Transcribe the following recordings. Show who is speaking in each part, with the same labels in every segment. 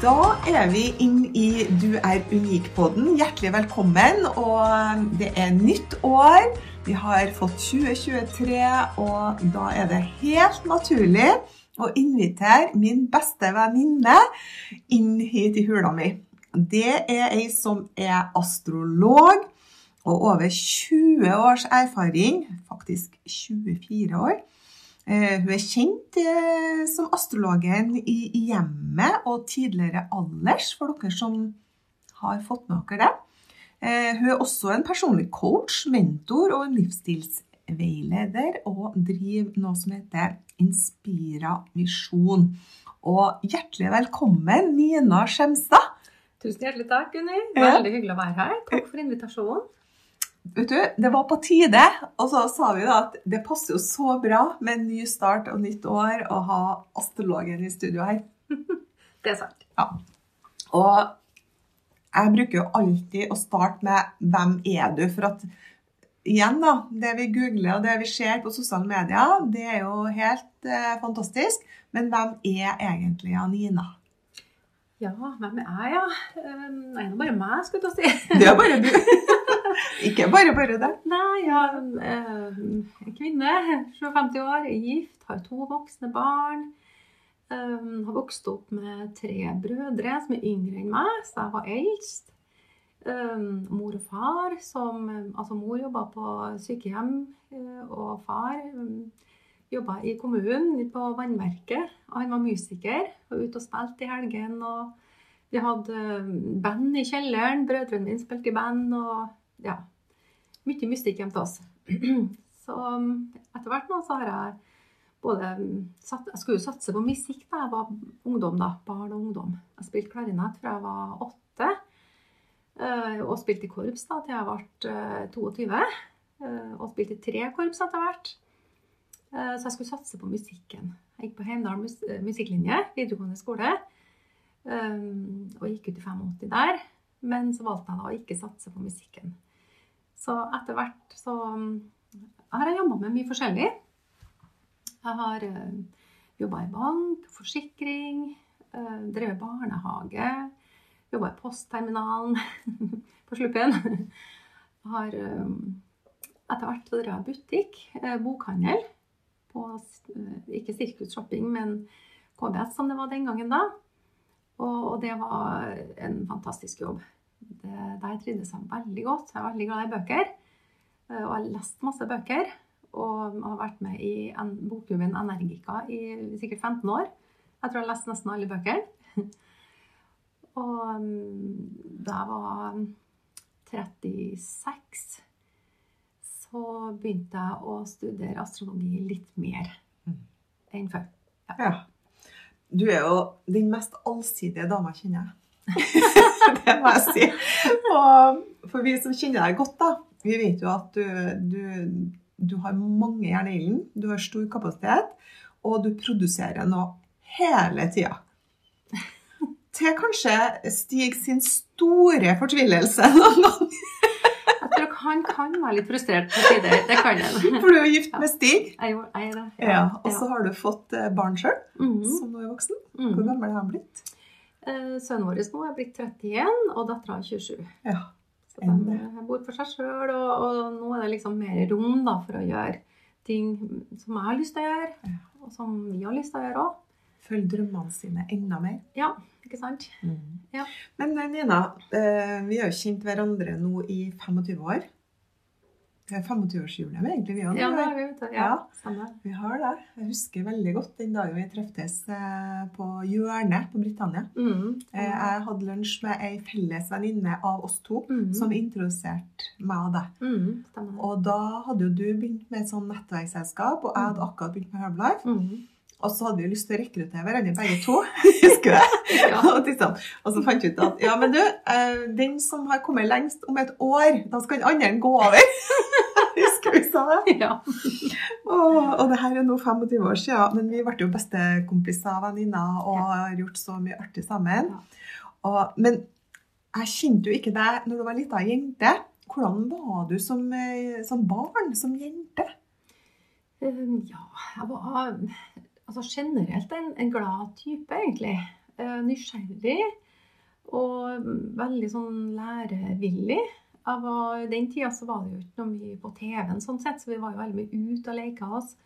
Speaker 1: Da er vi inn i Du er unik-podden. Hjertelig velkommen. Og det er nytt år. Vi har fått 2023, og da er det helt naturlig å invitere min beste venninne inn hit i hula mi. Det er ei som er astrolog og over 20 års erfaring, faktisk 24 år. Eh, hun er kjent eh, som astrologen i hjemmet og tidligere alders, for dere som har fått med dere det. Eh, hun er også en personlig coach, mentor og en livsstilsveileder, og driver noe som heter Inspira Visjon. Og hjertelig velkommen, Nina Skjemstad.
Speaker 2: Tusen hjertelig takk, Unni. Veldig hyggelig å være her. Takk for invitasjonen
Speaker 1: vet du, det var på tide. Og så sa vi da at det passer jo så bra med en ny start og nytt år å ha astrologen i studio her.
Speaker 2: Det er sant.
Speaker 1: Ja. Og jeg bruker jo alltid å starte med 'Hvem er du?' For at igjen, da, det vi googler og det vi ser på sosiale medier, det er jo helt eh, fantastisk. Men hvem er egentlig Nina?
Speaker 2: Ja, hvem er jeg, ja? Um, det er bare meg, skulle jeg si.
Speaker 1: Det er bare du. Ikke bare bare det.
Speaker 2: Nei, ja, eh, kvinne, 57 år, er gift, har to voksne barn. Um, har vokst opp med tre brødre som er yngre enn meg, så jeg var eldst. Um, mor og far som Altså, mor jobba på sykehjem, og far um, jobba i kommunen, på vannverket. Og han var musiker og ute og spilte i helgen. Og vi hadde band i kjelleren. Brødrene mine spilte i band. og ja, mye mystikk hjemme til oss. Så um, etter hvert nå så har jeg både um, satt, Jeg skulle jo satse på musikk da jeg var ungdom, da. Barn og ungdom. Jeg spilte klarinett fra jeg var åtte. Eh, og spilte i korps da til jeg ble 22. Eh, eh, og spilte i tre korps etter hvert. Så jeg skulle satse på musikken. Jeg gikk på Heimdal musikklinje, videregående skole. Og gikk ut i 85 der. Men så valgte jeg da å ikke satse på musikken. Så etter hvert så um, har jeg jobba med mye forskjellig. Jeg har eh, jobba i bank, forsikring, uh, drevet barnehage. Jobba i postterminalen på Sluppen. Har um, etter hvert drevet drev jeg butikk, bokhandel. På ikke Sirkus Shopping, men KBS som det var den gangen da. Og, det var en fantastisk jobb der trivdes jeg veldig godt. Jeg er veldig glad i bøker. Eh, og har lest masse bøker. Og har vært med i en, bokklubben Energica i sikkert 15 år. Jeg tror jeg har lest nesten alle bøkene. og mm, da jeg var 36, så begynte jeg å studere astrologi litt mer mm. enn før.
Speaker 1: Ja. ja. Du er jo den mest allsidige dama jeg kjenner. Det må jeg si. Og for vi som kjenner deg godt, da, vi vet jo at du, du, du har mange jern i ilden, du har stor kapasitet, og du produserer noe hele tida. Til kanskje Stig sin store fortvilelse noen ganger.
Speaker 2: Jeg tror han kan være litt frustrert på tider. Det kan han.
Speaker 1: For du er gift med Stig.
Speaker 2: Jeg, er.
Speaker 1: Ja. ja. Og så har du fått eh, barn sjøl, mm -hmm. som nå er voksen. Hvor mhm. gammel er han blitt?
Speaker 2: Eh, sønnen vår nå er blitt 31, og dattera 27.
Speaker 1: Ja.
Speaker 2: Så de bor for seg sjøl, og, og, nå er det liksom mer rom da, for å gjøre ting som jeg har lyst til å gjøre, og som vi har lyst til å gjøre òg.
Speaker 1: Følge drømmene sine enda mer.
Speaker 2: Ja, ikke sant?
Speaker 1: Mm. Ja. Men eh, Nina, eh, vi har jo kjent hverandre nå i 25 år. Det er 25-årsjubileum egentlig, vi.
Speaker 2: Ja, det har vi, vet du. Ja,
Speaker 1: Ja. Vi har det. Jeg husker veldig godt den dagen vi treftes eh, på Hjørnet på Britannia.
Speaker 2: Mm.
Speaker 1: Eh, Jeg hadde lunsj med ei felles venninne av oss to
Speaker 2: mm.
Speaker 1: som introduserte meg og deg.
Speaker 2: Mm.
Speaker 1: Og da hadde jo du begynt med et sånn nettverksselskap, og jeg hadde akkurat begynt med Herbalife. Og så hadde vi lyst til å rekruttere hverandre begge to. Husker du?
Speaker 2: Ja.
Speaker 1: og, liksom, så fant vi ut at ja, men du, eh, den som har kommet lengst om et år, da skal den andre gå over. Husker vi sa det?
Speaker 2: ja.
Speaker 1: Og, og det her er nå 25 år siden, men vi ble jo bestekompiser og venninner og har gjort så mye artig sammen. Og, men jeg kjente jo ikke deg når du var lita jente. Hvordan var du som, eh, som barn, som jente?
Speaker 2: Um, ja, jeg var altså generelt en, en glad type, egentlig. Eh, nysgjerrig og veldig sånn lærevillig. Var, den tida så var det jo ikke noe mye på TV-en, sånn sett, så vi var jo veldig mye ute og leka oss.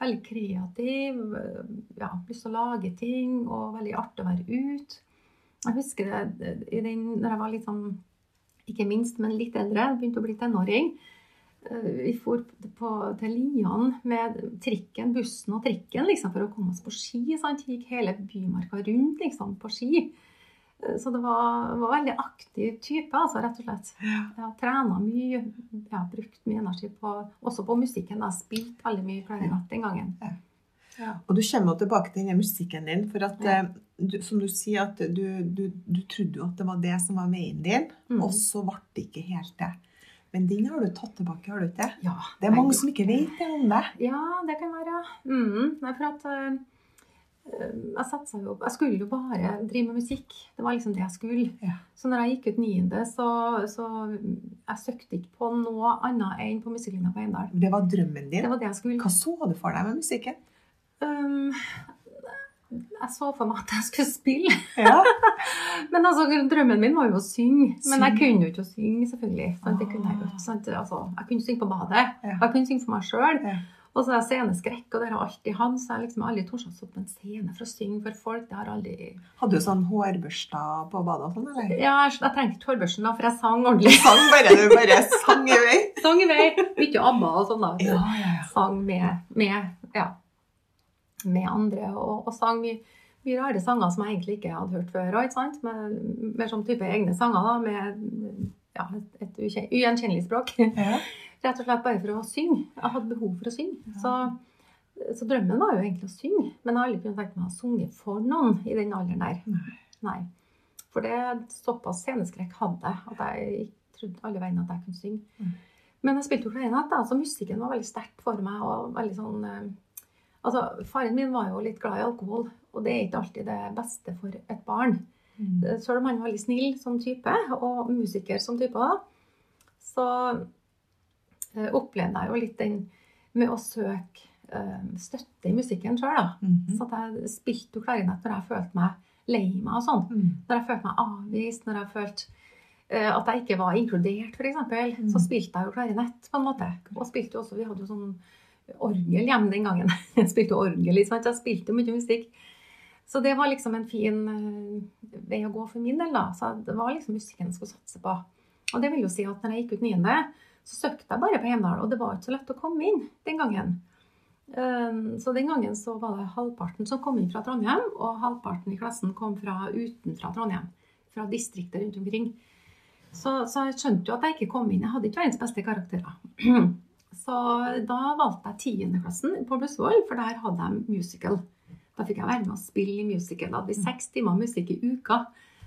Speaker 2: Veldig kreativ, eh, ja, lyst til å lage ting, og veldig artig å være ute. Jeg husker det i den, når jeg var litt sånn, ikke minst, men litt eldre, begynte å bli tenåring. Vi for på, til Lian med trikken, bussen og trikken liksom, for å komme oss på ski. Sant? Gikk hele bymarka rundt liksom, på ski. Eh, Så det var, var veldig aktiv type, altså, rett og slett. Jeg har trena mye, jeg har brukt mye energi på, også på musikken. Jeg har spilt veldig mye klarinett den gangen.
Speaker 1: Ja.
Speaker 2: Ja.
Speaker 1: Og du kommer tilbake til denne musikken din, for at,
Speaker 2: Ja.
Speaker 1: eh, du, som du sier, at du, du, du trodde jo at det var det som var veien din,
Speaker 2: Mm.
Speaker 1: og så ble det ikke helt det. Men den har du tatt tilbake, har du ikke det?
Speaker 2: Ja,
Speaker 1: Det er mange som ikke vet det om det.
Speaker 2: Ja, det kan være. Mm. Nei, for at eh, eh, jeg satsa jo Jeg skulle jo bare drive med musikk. Det var liksom det jeg skulle.
Speaker 1: Ja.
Speaker 2: Så når jeg gikk ut niende, så, så Jeg søkte ikke på noe annet enn på musikklinja på Eindal.
Speaker 1: Det var drømmen din.
Speaker 2: Det var det jeg skulle.
Speaker 1: Hva så du for deg med musikken?
Speaker 2: Um, jeg så for meg at jeg skulle spille.
Speaker 1: Ja.
Speaker 2: Men altså, drømmen min var jo å synge. Men jeg kunne jo ikke å synge, selvfølgelig. Sant? Det kunne jeg jo ikke. Altså, jeg kunne synge på badet.
Speaker 1: Ja.
Speaker 2: Og jeg kunne synge for meg sjøl.
Speaker 1: Ja.
Speaker 2: Og så er jeg sceneskrekk, og det har jeg alltid hatt. Så jeg har liksom aldri tort å stå på en scene for å synge for folk. Det har aldri
Speaker 1: Hadde du sånn hårbørsta på badet og sånn, eller?
Speaker 2: Ja, jeg, jeg trengte ikke hårbørsten, da, for jeg sang ordentlig.
Speaker 1: Sang bare, du bare sang i vei?
Speaker 2: Sang i vei. Mye ABBA og sånn, da.
Speaker 1: Ja, ja, ja.
Speaker 2: Sang med, med, ja, med andre, og, og sang mye, mye rare sanger som jeg egentlig ikke hadde hørt før. og? Med, mer som type egne sanger, da, med ja, et, ugjenkjennelig språk.
Speaker 1: Ja.
Speaker 2: Rett og slett bare for å synge. Jeg hadde behov for å synge. Så, så drømmen var jo egentlig å synge. Men jeg har aldri kunnet tenke meg å synge for noen i den alderen der.
Speaker 1: Nei.
Speaker 2: Nei. For det såpass sceneskrekk hadde jeg at jeg ikke trodde alle veiene at jeg kunne synge.
Speaker 1: Mm.
Speaker 2: Men jeg spilte jo klarinett, så musikken var veldig sterkt for meg. og veldig sånn... eh, Altså, Faren min var jo litt glad i alkohol, og det er ikke alltid det beste for et barn.
Speaker 1: Mm.
Speaker 2: Selv om han var veldig snill som type, og musiker som type, så eh, opplevde jeg jo litt den med å søke eh, støtte i musikken sjøl. da.
Speaker 1: -hmm.
Speaker 2: Så jeg spilte jo klarinett når jeg følte meg lei meg og sånn.
Speaker 1: Mm.
Speaker 2: Når jeg følte meg avvist, når jeg følte eh, at jeg ikke var inkludert, f.eks.,
Speaker 1: Mm.
Speaker 2: så spilte jeg jo klarinett på en måte. Og spilte jo også, Vi hadde jo sånn orgel hjemme den gangen. Jeg spilte orgel, liksom. Jeg spilte mye musikk. Så det var liksom en fin eh, vei å gå for min del, da. Så det var liksom musikken jeg skulle satse på. Og det vil jo si at når jeg gikk ut niende, så søkte jeg bare på Heimdal, og det var ikke så lett å komme inn den gangen. Um, Så den gangen så var det halvparten som kom inn fra Trondheim, og halvparten i klassen kom fra utenfra Trondheim. Fra distriktet rundt omkring. Så, så jeg skjønte jo at jeg ikke kom inn. Jeg hadde ikke verdens beste karakterer. Så da valgte jeg tiendeklassen på Blussvoll, for der hadde jeg musical. Da fikk jeg være med å spille i musical. Da hadde vi seks timer musikk i uka.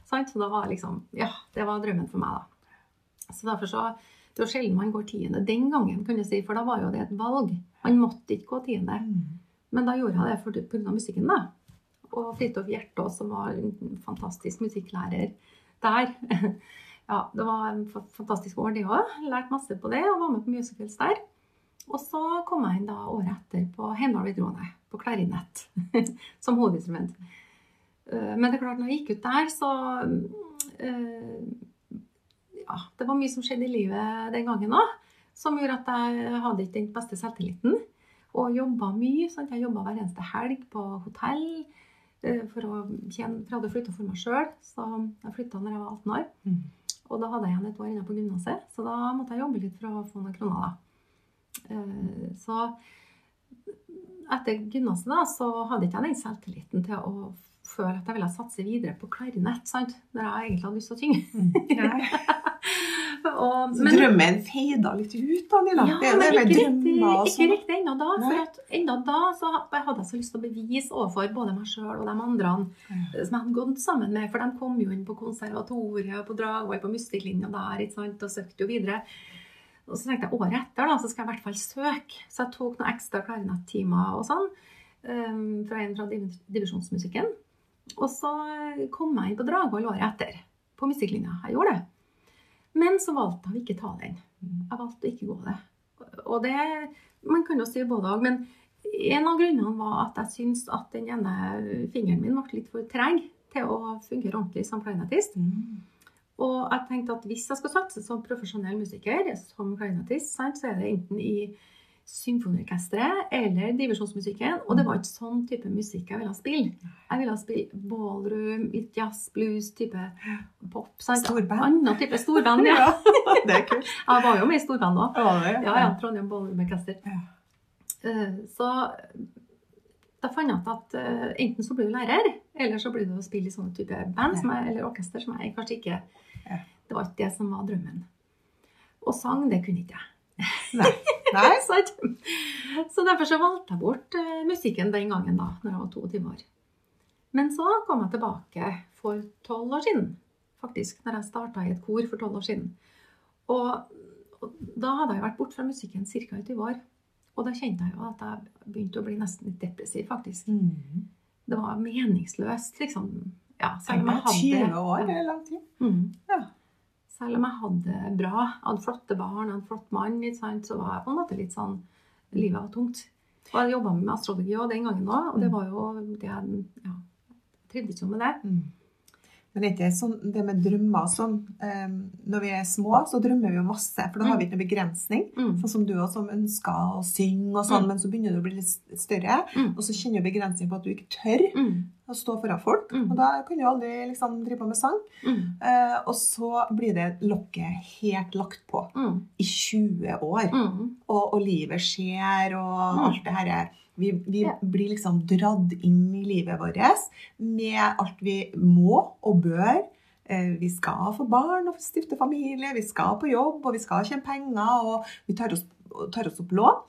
Speaker 2: Sant? Så da var liksom, ja, det var drømmen for meg, da. Så derfor så Det var sjelden man går tiende den gangen, kan du si, for da var jo det et valg. Man måtte ikke gå tiende.
Speaker 1: Mm.
Speaker 2: Men da gjorde jeg det av musikken, da. Og Fridtjof Hjertaas, som var en fantastisk musikklærer der. Ja, det var en fa- fantastisk år, det òg. Lærte masse på det og var med på musicals der. Og så kom jeg inn da året etter på Heimdal videregående, på klarinett, som hovedinstrument. Eh, Men det er klart, når jeg gikk ut der, så eh, Ja, det var mye som skjedde i livet den gangen òg, som gjorde at jeg hadde ikke den beste selvtilliten. Og jobba mye. Sant? Jeg jobba hver eneste helg på hotell eh, for å tjene, for jeg hadde flytta for meg sjøl. Så jeg flytta da jeg var 18 år.
Speaker 1: Mm.
Speaker 2: Og da hadde jeg igjen et år inne på gymnaset, så da måtte jeg jobbe litt for å få noen kroner. da. Eh, Så etter gymnaset da, så hadde ikke jeg den selvtilliten til å føle at jeg ville satse videre på klarinett, sant? Når jeg egentlig hadde lyst til å synge.
Speaker 1: Nei.
Speaker 2: Og,
Speaker 1: Så drømmen feida litt ut, da, Nina.
Speaker 2: ja,
Speaker 1: det det
Speaker 2: ikke
Speaker 1: drømmer
Speaker 2: ikke
Speaker 1: sånn.
Speaker 2: riktig ennå da.
Speaker 1: Nei.
Speaker 2: For at ennå da så hadde jeg så lyst til å bevise overfor både meg sjøl og de andre
Speaker 1: mm.
Speaker 2: som jeg hadde gått sammen med. For de kom jo inn på konservatoriet på Dragvoll på musikklinja der ikke sant, og søkte jo videre. Og så tenkte jeg året etter da, så skal jeg i hvert fall søke. Så jeg tok noen ekstra klarinettimer og sånn. Um, fra en fra divisjonsmusikken. Og så kom jeg inn på Dragvoll året etter. På musikklinja. Jeg gjorde det. Men så valgte jeg å ikke ta den. Jeg valgte å ikke gå det. Og det Man kan jo si både òg, men en av grunnene var at jeg syntes at den ene fingeren min ble litt for treg til å fungere ordentlig som klarinettist.
Speaker 1: Mm.
Speaker 2: Og jeg tenkte at hvis jeg skal satse som profesjonell musiker, som klarinettist, sant, så er det enten i symfoniorkesteret eller divisjonsmusikken. Og det var ikke sånn type musikk jeg ville spille. Jeg ville spille ballroom, jazz, blues, type pop. Sant?
Speaker 1: Storband.
Speaker 2: Annen type storband, ja.
Speaker 1: det er kult.
Speaker 2: Jeg var jo med i storband òg. Ja, ja, Trondheim Ballroomorkester.
Speaker 1: Ja.
Speaker 2: Eh, Så da fant jeg ut at uh, enten så blir du lærer, eller så blir du å spille i sånne type band som jeg, eller orkester som jeg kanskje ikke
Speaker 1: Ja.
Speaker 2: Det var ikke det som var drømmen. Og sang, det kunne ikke jeg.
Speaker 1: Nei. Nei.
Speaker 2: Så derfor så valgte jeg bort uh, musikken den gangen, da når jeg var 22 år. Men så kom jeg tilbake for tolv år siden, faktisk, når jeg starta i et kor for tolv år siden. Og, og da hadde jeg vært borte fra musikken ca. i 20 år. Og da kjente jeg jo at jeg begynte å bli nesten litt depressiv, faktisk.
Speaker 1: Mm.
Speaker 2: Det var meningsløst, liksom. Ja, selv om jeg hadde
Speaker 1: 20 år, er lang tid.
Speaker 2: Mm.
Speaker 1: Ja.
Speaker 2: Selv om jeg hadde det bra, hadde flotte barn, en flott mann, sant, så var jeg på en måte litt sånn Livet var tungt. Og jeg jobba med astrologi også den gangen òg, og det var jo det jeg ja, trivdes jo med det.
Speaker 1: Mm. Men det ikke sånn, det med drømmer sånn eh, Når vi er små, så drømmer vi jo masse, for da har vi ikke noen begrensning.
Speaker 2: Mm.
Speaker 1: Sånn som du også, som ønsker å synge og sånn,
Speaker 2: Mm.
Speaker 1: men så begynner du å bli litt større,
Speaker 2: Mm.
Speaker 1: og så kjenner du begrensning på at du ikke tør
Speaker 2: Mm.
Speaker 1: å stå foran folk.
Speaker 2: Mm.
Speaker 1: Og da kan du aldri liksom drive på med sang.
Speaker 2: Mm.
Speaker 1: Eh, og så blir det lokket helt lagt på
Speaker 2: Mm.
Speaker 1: i 20 år.
Speaker 2: Mm.
Speaker 1: Og, og livet skjer, og
Speaker 2: Mm.
Speaker 1: alt det her. Vi, vi
Speaker 2: Ja.
Speaker 1: blir liksom dratt inn i livet vårt med alt vi må og bør. Eh, Vi skal få barn og stifte familie, vi skal på jobb, og vi skal tjene penger, og vi tar oss, tar oss opp lån.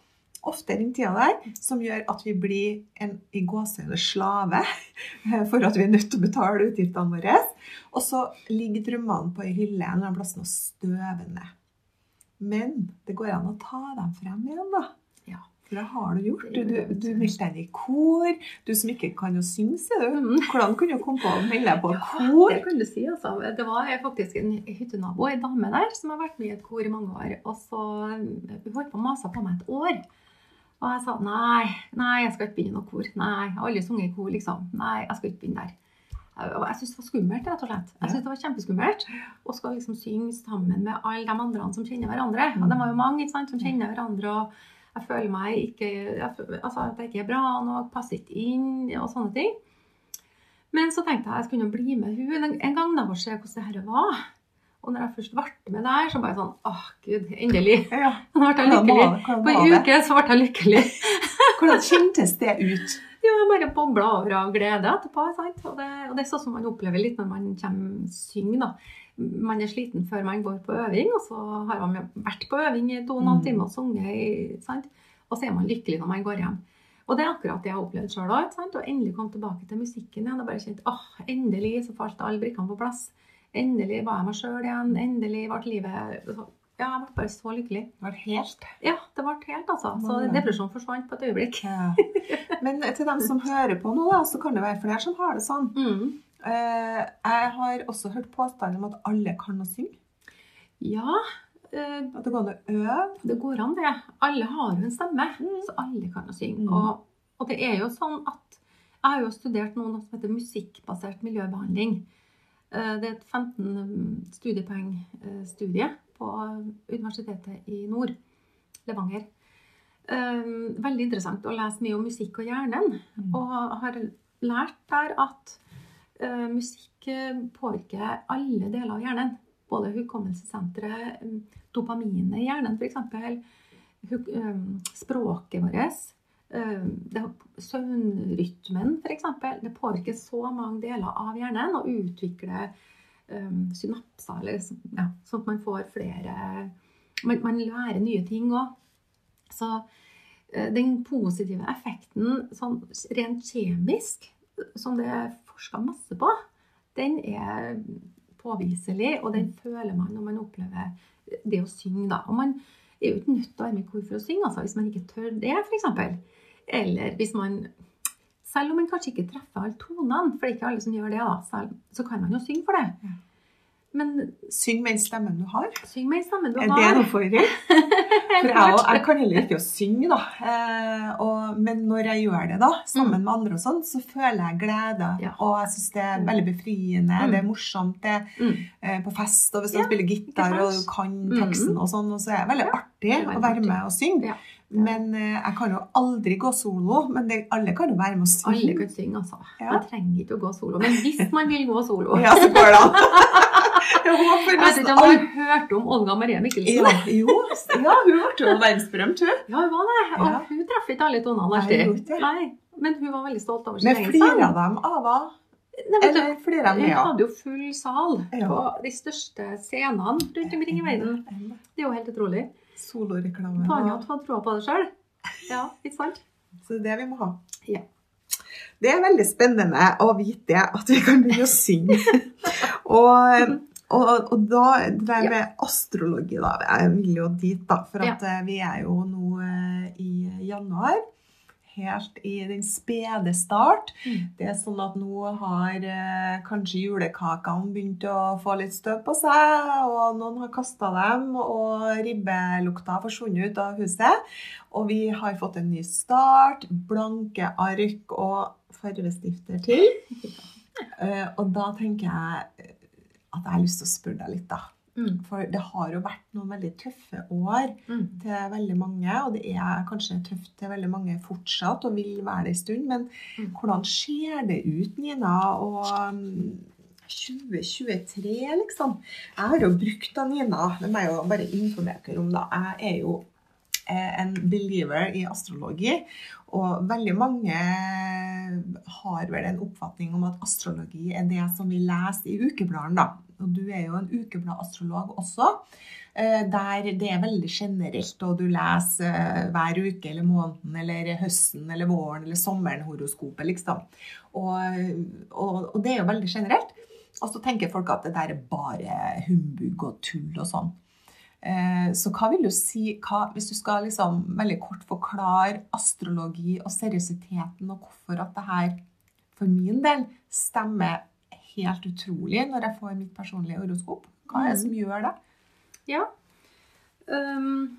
Speaker 1: Ofte den tida der, som gjør at vi blir en i gåsehudet slave for at vi er nødt til å betale utgiftene våre. Og så ligger drømmene på ei hylle en eller annen plass og støver ned. Men det går an å ta dem frem igjen, da. For det har du gjort. Du, du, du meldte deg i kor. Du som ikke kan å synge, sier du.
Speaker 2: Mm.
Speaker 1: Hvordan kunne du komme på å melde deg på kor?
Speaker 2: Ja, det kan du si. altså. Det var faktisk en hyttenabo, ei dame der, som har vært med i et kor i mange år. Og så Hun holdt på å mase på meg et år. Og jeg sa nei, nei, jeg skal ikke begynne i noe kor. Nei, jeg har aldri sunget i kor, liksom. Nei, jeg skal ikke begynne der. Jeg, jeg syntes det var skummelt, rett og slett. Jeg synes det var kjempeskummelt å skal liksom synge sammen med alle de andre som kjenner hverandre. Og det var jo mange ikke sant, som kjenner hverandre. og jeg føler meg ikke jeg, føl- altså, at jeg ikke er bra nok, passer ikke inn og sånne ting. Men så tenkte jeg jeg skulle bli med hun en, gang da, og se hvordan det her var. Og når jeg først ble med der, så bare sånn Åh, gud, endelig.
Speaker 1: Ja.
Speaker 2: Nå ble jeg lykkelig. På en uke så ble jeg lykkelig.
Speaker 1: Hvordan kjentes det ut?
Speaker 2: Jo, jeg bare bobla over av glede etterpå. Sant? Og, det, og det er sånn som man opplever litt når man kommer synger. da. Man er sliten før man går på øving, og så har man vært på øving i to og en halv
Speaker 1: Mm.
Speaker 2: time og sunget. Og så er man lykkelig når man går hjem. Og det er akkurat det jeg har opplevd sjøl òg. Og endelig kom tilbake til musikken igjen. Og bare kjent åh, endelig så falt alle brikkene på plass. Endelig var jeg meg sjøl igjen. Endelig ble livet Ja, jeg ble bare så lykkelig.
Speaker 1: Det ble helt
Speaker 2: Ja, det ble helt, altså. Så depresjonen forsvant på et øyeblikk.
Speaker 1: ja. Men til dem som hører på nå, da, så kan det være flere som har det sånn.
Speaker 2: Mm.
Speaker 1: Eh, jeg har også hørt påstanden om at alle kan å synge.
Speaker 2: Ja, eh,
Speaker 1: At det går an å øve.
Speaker 2: det går an, det. Alle har jo en stemme,
Speaker 1: Mm.
Speaker 2: så alle kan å synge.
Speaker 1: Mm.
Speaker 2: Og, og det er jo sånn at Jeg har jo studert noe som heter musikkbasert miljøbehandling. Eh, Det er et 15 studiepoeng-studie på Universitetet i Nord, Levanger. Veldig interessant å lese mye om musikk og hjernen. Og har lært der at musikk eh, påvirker alle deler av hjernen. Både hukommelsessenteret, eh, dopaminet i hjernen f.eks. um, språket vårt. Søvnrytmen, f.eks. Det påvirker så mange deler av hjernen og utvikler synapser, eller ja, sånn at man får flere Man, man lærer nye ting òg. Så eh, den positive effekten sånn rent kjemisk, som det forska masse på, den er påviselig, og den føler man når man opplever det å synge. Da. Og man er jo ikke nødt til å være med i kor for å synge, altså, hvis man ikke tør det, f.eks. Eller hvis man Selv om man kanskje ikke treffer alle tonene, for det er ikke alle som gjør det, da, så kan man jo synge for det.
Speaker 1: Ja.
Speaker 2: Men
Speaker 1: Syng med den stemmen du har.
Speaker 2: syng med den stemmen du
Speaker 1: Er
Speaker 2: har.
Speaker 1: det noe for deg? For jeg, jeg kan heller ikke å synge, da. Eh, og, men når jeg gjør det, da, sammen med andre og sånn, så føler jeg glede.
Speaker 2: Mm. Ja.
Speaker 1: Og jeg syns det er veldig befriende.
Speaker 2: Mm.
Speaker 1: Det er morsomt. Det
Speaker 2: Mm.
Speaker 1: eh, på fest, og hvis man
Speaker 2: Ja,
Speaker 1: spiller gitar og kan
Speaker 2: Mm.
Speaker 1: teksten og sånn, og så er det veldig artig
Speaker 2: det er
Speaker 1: å være
Speaker 2: artig.
Speaker 1: med og synge.
Speaker 2: Ja.
Speaker 1: Men eh, jeg kan jo aldri gå solo. Men det, alle kan jo være med og synge.
Speaker 2: Alle kan synge, altså.
Speaker 1: Ja.
Speaker 2: Man trenger ikke å gå solo. Men hvis man vil gå solo
Speaker 1: Ja, så går det an. Jeg håper nesten alle
Speaker 2: har hørt om Olga Maria Mikkelsen?
Speaker 1: ja, jo, ja, hun ble jo verdensberømt, hun.
Speaker 2: Ja, hun var det. Og
Speaker 1: Ja.
Speaker 2: hun traff ikke alle tonene
Speaker 1: Nei,
Speaker 2: alltid.
Speaker 1: hun ikke det.
Speaker 2: Nei, men hun var veldig stolt over sin egen
Speaker 1: Men
Speaker 2: egen
Speaker 1: flere av dem Ava?
Speaker 2: Nei, du,
Speaker 1: Eller flere av
Speaker 2: Hun hadde jo full sal
Speaker 1: Ja.
Speaker 2: på de største scenene rundt omkring i verden. Det er jo helt utrolig.
Speaker 1: Soloreklame.
Speaker 2: Tanja hadde troa på det sjøl. Ja, ikke sant?
Speaker 1: Så det det vi må ha.
Speaker 2: Ja.
Speaker 1: Det er veldig spennende å vite at vi kan begynne å synge. og, og, og da det med med astrologi, da. Jeg vil jo dit, da. For at ja. vi er jo nå eh, i januar. Helt i den spede start.
Speaker 2: Mm.
Speaker 1: Det er sånn at nå har eh, kanskje julekakene begynt å få litt støv på seg, og noen har kasta dem, og ribbelukta har forsvunnet ut av huset. Og vi har fått en ny start, blanke ark og farvestifter til. Uh, og da tenker jeg eh, at jeg har lyst til å spørre deg litt, da.
Speaker 2: Mm.
Speaker 1: For det har jo vært noen veldig tøffe år
Speaker 2: Mm.
Speaker 1: til veldig mange, og det er kanskje tøft til veldig mange fortsatt, og vil være det en stund. Men
Speaker 2: Mm.
Speaker 1: hvordan ser det ut, Nina? Og um, 2023, liksom. Jeg har jo brukt da, Nina. Det må jeg jo bare informere dere om, da. Jeg er jo eh, en believer i astrologi. Og veldig mange har vel en oppfatning om at astrologi er det som vi leser i ukebladene, da. Og du er jo en ukebladastrolog også. eh, Der det er veldig generelt, og du leser eh, hver uke eller måneden eller høsten eller våren eller sommeren horoskopet, liksom. Og, og, og det er jo veldig generelt. Og så tenker folk at det der er bare humbug og tull og sånn. Eh, Så hva vil du si, hva, hvis du skal liksom veldig kort forklare astrologi og seriøsiteten, og hvorfor at det her for min del stemmer helt utrolig når jeg får mitt personlige horoskop? Hva er det som gjør det?
Speaker 2: Ja. Um,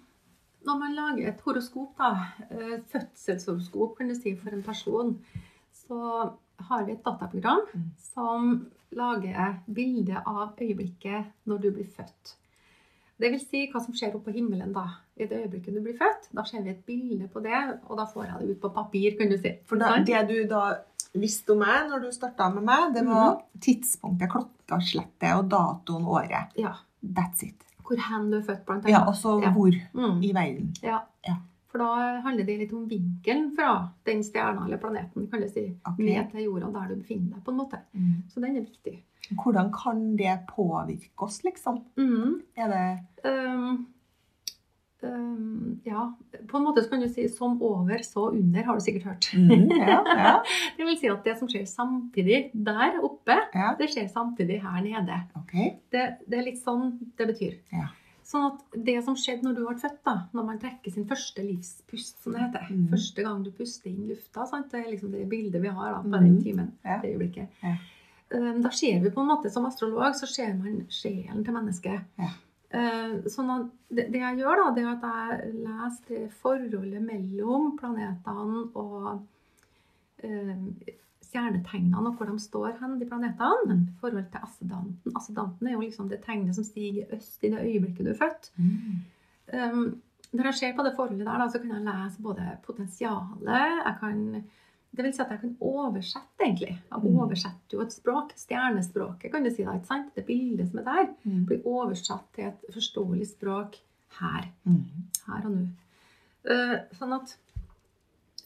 Speaker 2: når man lager et horoskop, da, eh, fødselshoroskop kan du si for en person, så har vi et dataprogram
Speaker 1: Mm.
Speaker 2: som lager bilde av øyeblikket når du blir født. Det vil si hva som skjer oppe på himmelen da. I det øyeblikket du blir født, da ser vi et bilde på det, og da får jeg det ut på papir, kan du si.
Speaker 1: For da, det du da visste om meg når du starta med meg, det var tidspunktet, klokka, slettet og datoen, året.
Speaker 2: Ja.
Speaker 1: That's it.
Speaker 2: Hvor hen du er født, blant annet.
Speaker 1: Ja, og så
Speaker 2: Ja.
Speaker 1: hvor
Speaker 2: Mm.
Speaker 1: i verden.
Speaker 2: Ja.
Speaker 1: Ja.
Speaker 2: For da handler det litt om vinkelen fra den stjerna eller planeten kan du si,
Speaker 1: Ok.
Speaker 2: ned til jorda der du befinner deg. på en måte. Så den er viktig.
Speaker 1: Hvordan kan det påvirke oss, liksom?
Speaker 2: Mm.
Speaker 1: Er det
Speaker 2: um, ja, på en måte så kan du si 'som over, så under', har du sikkert hørt.
Speaker 1: Mm, ja, ja,
Speaker 2: Det vil si at det som skjer samtidig der oppe,
Speaker 1: ja.
Speaker 2: det skjer samtidig her nede.
Speaker 1: Okay.
Speaker 2: Det, det er litt sånn det betyr.
Speaker 1: Ja.
Speaker 2: Sånn at det som skjedde når du ble født, da, når man trekker sin første livspust, som det heter,
Speaker 1: mm.
Speaker 2: første gang du puster inn lufta, sant? det er liksom det bildet vi har da, på
Speaker 1: Mhm.
Speaker 2: den timen,
Speaker 1: Ja.
Speaker 2: det øyeblikket.
Speaker 1: Ja.
Speaker 2: Um, Da ser vi på en måte, som astrolog, så ser man sjelen til mennesket. Uh, Sånn at det, jeg gjør, da, det er at jeg leser det forholdet mellom planetene og uh, stjernetegnene og hvor de står hen, de planetene, i forhold til assedanten. Assedanten er jo liksom det tegnet som stiger øst i det øyeblikket du er født.
Speaker 1: Mm.
Speaker 2: Um, når jeg ser på det forholdet der, da, så kan jeg lese både potensialet jeg kan, Det vil si at jeg kan oversette, egentlig. Jeg
Speaker 1: Mm.
Speaker 2: oversetter jo et språk. Stjernespråket, kan du si. da, ikke sant? Det bildet som er der,
Speaker 1: Mm.
Speaker 2: blir oversatt til et forståelig språk her.
Speaker 1: Mm.
Speaker 2: Her og nå. Eh, sånn at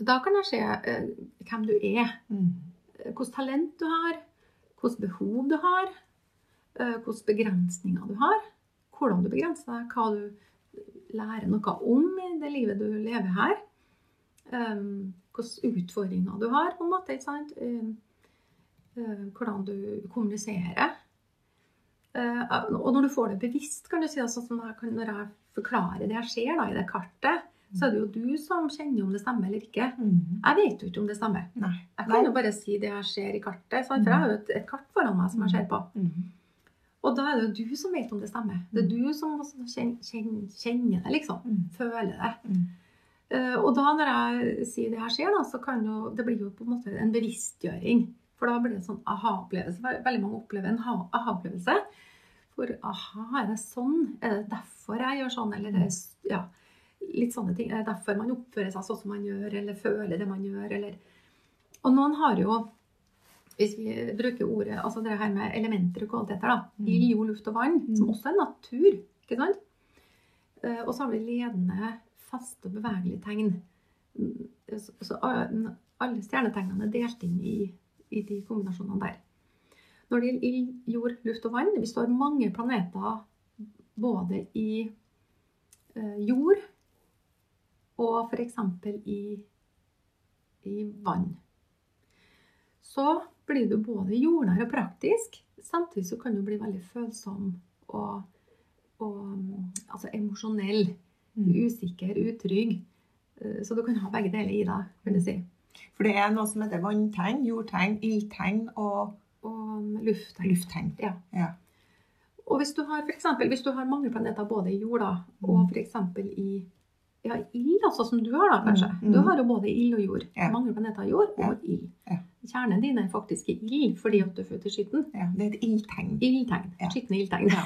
Speaker 2: da kan jeg se eh, hvem du er,
Speaker 1: Mm.
Speaker 2: eh, hvilket talent du har, hvilke behov du har, eh, hvilke begrensninger du har, hvordan du begrenser deg, hva du lærer noe om i det livet du lever her, um, hvilke utfordringer du har, på en måte, ikke sant? Um, eh, hvordan du kommuniserer. Og når du får det bevisst, kan du si, altså, sånn når jeg forklarer det jeg ser da, i det kartet, så er det jo du som kjenner om det stemmer eller ikke.
Speaker 1: Mm.
Speaker 2: Jeg vet jo ikke om det stemmer.
Speaker 1: Nei.
Speaker 2: Jeg kan jo bare si det jeg ser i kartet, for jeg har jo et, kart foran meg som jeg ser på.
Speaker 1: Mm.
Speaker 2: Og da er det jo du som vet om det stemmer. Det er du som kjenner det, liksom.
Speaker 1: Mm.
Speaker 2: Føler det.
Speaker 1: Mm.
Speaker 2: Eh, og da når jeg sier det her skjer, da, så kan jo det blir jo på en måte en bevisstgjøring. For da blir det en sånn aha-opplevelse. Veldig mange opplever en aha-opplevelse. For aha, er det sånn? Er det derfor jeg gjør sånn? Eller er det ja, litt sånne ting. Er det derfor man oppfører seg sånn som man gjør, eller føler det man gjør, eller Og noen har jo hvis vi bruker ordet, altså det her med elementer og kvaliteter, da.
Speaker 1: Mm.
Speaker 2: Ild, jord, luft og vann,
Speaker 1: Mm.
Speaker 2: som også er natur. ikke sant? Eh, Og så har vi ledende, faste og bevegelige tegn. Så, alle stjernetegnene er delt inn i, i de kombinasjonene der. Når det gjelder ild, jord, luft og vann, Vi står mange planeter både i eh, jord og f.eks. I, i vann, så blir du både jordnær og praktisk. Samtidig så kan du bli veldig følsom og, og altså emosjonell.
Speaker 1: Mm.
Speaker 2: Usikker, utrygg. Eh, Så du kan ha begge deler i deg, vil jeg si.
Speaker 1: For det er noe som heter vanntegn, jordtegn, ildtegn og
Speaker 2: Og lufttegn.
Speaker 1: lufttegn.
Speaker 2: Ja.
Speaker 1: Ja.
Speaker 2: Og hvis du har, for eksempel, hvis du har mange planeter både i jorda
Speaker 1: Mm.
Speaker 2: og f.eks. i ja, ild, altså som du har, da kanskje.
Speaker 1: Mm, mm.
Speaker 2: Du har jo både ild og jord.
Speaker 1: Ja.
Speaker 2: Mange planeter har jord og ild.
Speaker 1: Ja.
Speaker 2: Kjernen din er faktisk i ild fordi at du er født i skytten.
Speaker 1: ja. Det er et ildtegn.
Speaker 2: Ildtegn.
Speaker 1: Ja.
Speaker 2: Skitne ildtegn.
Speaker 1: Ja.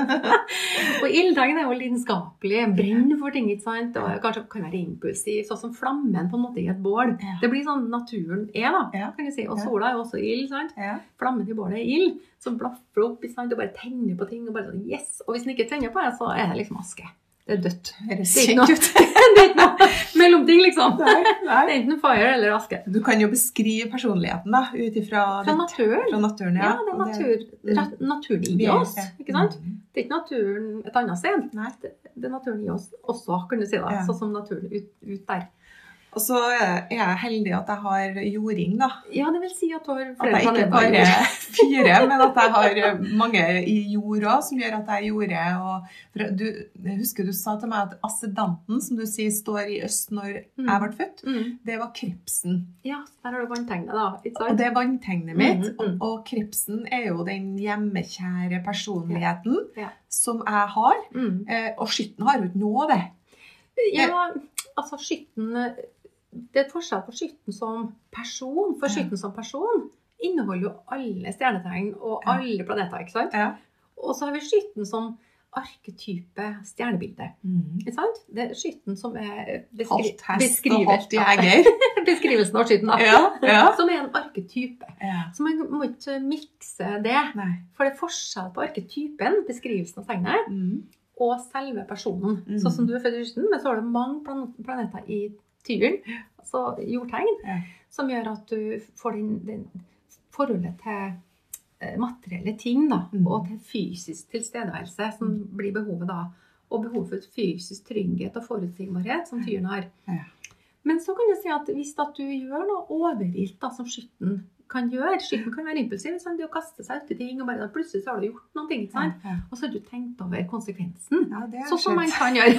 Speaker 2: og ildtegn er jo lidenskapelig, brenner for ting, ikke sant? Og kanskje kan være impulsiv, sånn som flammen på en måte i et bål. Det blir sånn naturen er, da, kan jeg si. Og sola er jo også ild, sant? Flammen i bålet er ild, som blaffer opp, ikke sant? Og bare tenner på ting, og bare sånn, yes! Og hvis den ikke tenner på det, så er det liksom aske. Det er dødt. Det er noe, det er ikke noe mellomting, liksom.
Speaker 1: Nei,
Speaker 2: Det er enten fire eller aske.
Speaker 1: Du kan jo beskrive personligheten da, ut ifra
Speaker 2: Fra naturen.
Speaker 1: fra naturen.
Speaker 2: Ja, det er natur,
Speaker 1: Mm.
Speaker 2: ra- naturen i oss,
Speaker 1: ja.
Speaker 2: ikke sant?
Speaker 1: Mm.
Speaker 2: Det er ikke naturen et annet sted.
Speaker 1: Nei.
Speaker 2: Det, det er naturen i oss også, kan du si da.
Speaker 1: Ja.
Speaker 2: Sånn som naturen ut, ut der.
Speaker 1: Og så er jeg heldig at jeg har jording, da.
Speaker 2: Ja, det vil si at du har
Speaker 1: At jeg ikke bare fire, men at jeg har mange i jord òg, som gjør at jeg jorder. og du, Jeg husker du sa til meg at assedanten, som du sier står i øst når
Speaker 2: Mm.
Speaker 1: jeg ble født,
Speaker 2: Mm.
Speaker 1: det var krepsen.
Speaker 2: Ja, der har du vanntegnet, da. Ikke
Speaker 1: Og det er vanntegnet mitt.
Speaker 2: Mm, mm.
Speaker 1: Og, og krepsen er jo den hjemmekjære personligheten
Speaker 2: Ja.
Speaker 1: som jeg har.
Speaker 2: Mm.
Speaker 1: Eh, og skytten har jo ikke noe av det.
Speaker 2: Ja, altså skytten Det er forskjell på skytten som person. For skytten som person inneholder jo alle stjernetegn og alle planeter, ikke sant?
Speaker 1: Ja.
Speaker 2: Og så har vi skytten som arketype stjernebilde. Ikke sant? Det er skytten som er beskri. Beskrivelsen av skytten.
Speaker 1: Ja, ja.
Speaker 2: Som er en arketype.
Speaker 1: ja.
Speaker 2: Så man må ikke mikse det.
Speaker 1: Nei.
Speaker 2: For det er forskjell på arketypen, beskrivelsen av tegnet,
Speaker 1: Mm.
Speaker 2: og selve personen.
Speaker 1: Mm.
Speaker 2: Sånn som du er født i skytten, men så har du mange plan planeter i tyren, altså jordtegn,
Speaker 1: Ja.
Speaker 2: som gjør at du får den, den forholdet til eh, materielle ting, da,
Speaker 1: Mm.
Speaker 2: og til fysisk tilstedeværelse, som blir behovet da. Og behovet for fysisk trygghet og forutsigbarhet, som tyren har.
Speaker 1: Ja.
Speaker 2: Men så kan jeg si at hvis at du gjør noe overilt, da, som skytten kan gjøre Skytten kan være impulsiv. Sånn, det å kaste seg uti ting, og bare plutselig så har du gjort noe. ting sant?
Speaker 1: Ja,
Speaker 2: Og så har du tenkt over konsekvensen.
Speaker 1: ja, det
Speaker 2: Sånn som man kan gjøre.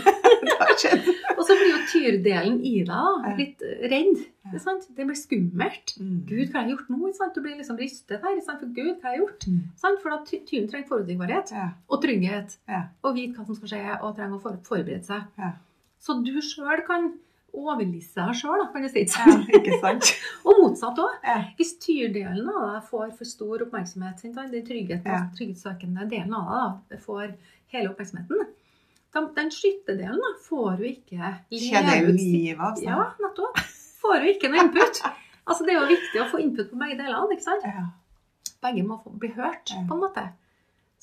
Speaker 2: Og så blir jo tyrdelen i deg litt redd. Sant? Det blir skummelt.
Speaker 1: Mm.
Speaker 2: Gud, hva har jeg gjort nå? Sant? Du blir liksom rystet her. Sant? For Gud, hva har jeg gjort?
Speaker 1: Mm.
Speaker 2: Sant? For da ty- tyren trenger forutsigbarhet og trygghet.
Speaker 1: Ja.
Speaker 2: Og vite hva som skal skje, og trenger å forberede seg.
Speaker 1: Ja.
Speaker 2: Så du sjøl kan overlisse deg sjøl, kan du si.
Speaker 1: ja, sant?
Speaker 2: Og motsatt òg.
Speaker 1: Ja.
Speaker 2: Hvis tyrdelen av deg får for stor oppmerksomhet, den trygghet,
Speaker 1: Ja.
Speaker 2: trygghetssøkende delen av deg får hele oppmerksomheten, da- den skyttedelen da, får du ikke leve
Speaker 1: livet av seg.
Speaker 2: Ja, nettopp. Får du ikke noe input. Altså, det er jo viktig å få input på begge delene. ikke sant?
Speaker 1: Ja.
Speaker 2: Begge må bli hørt, på en måte.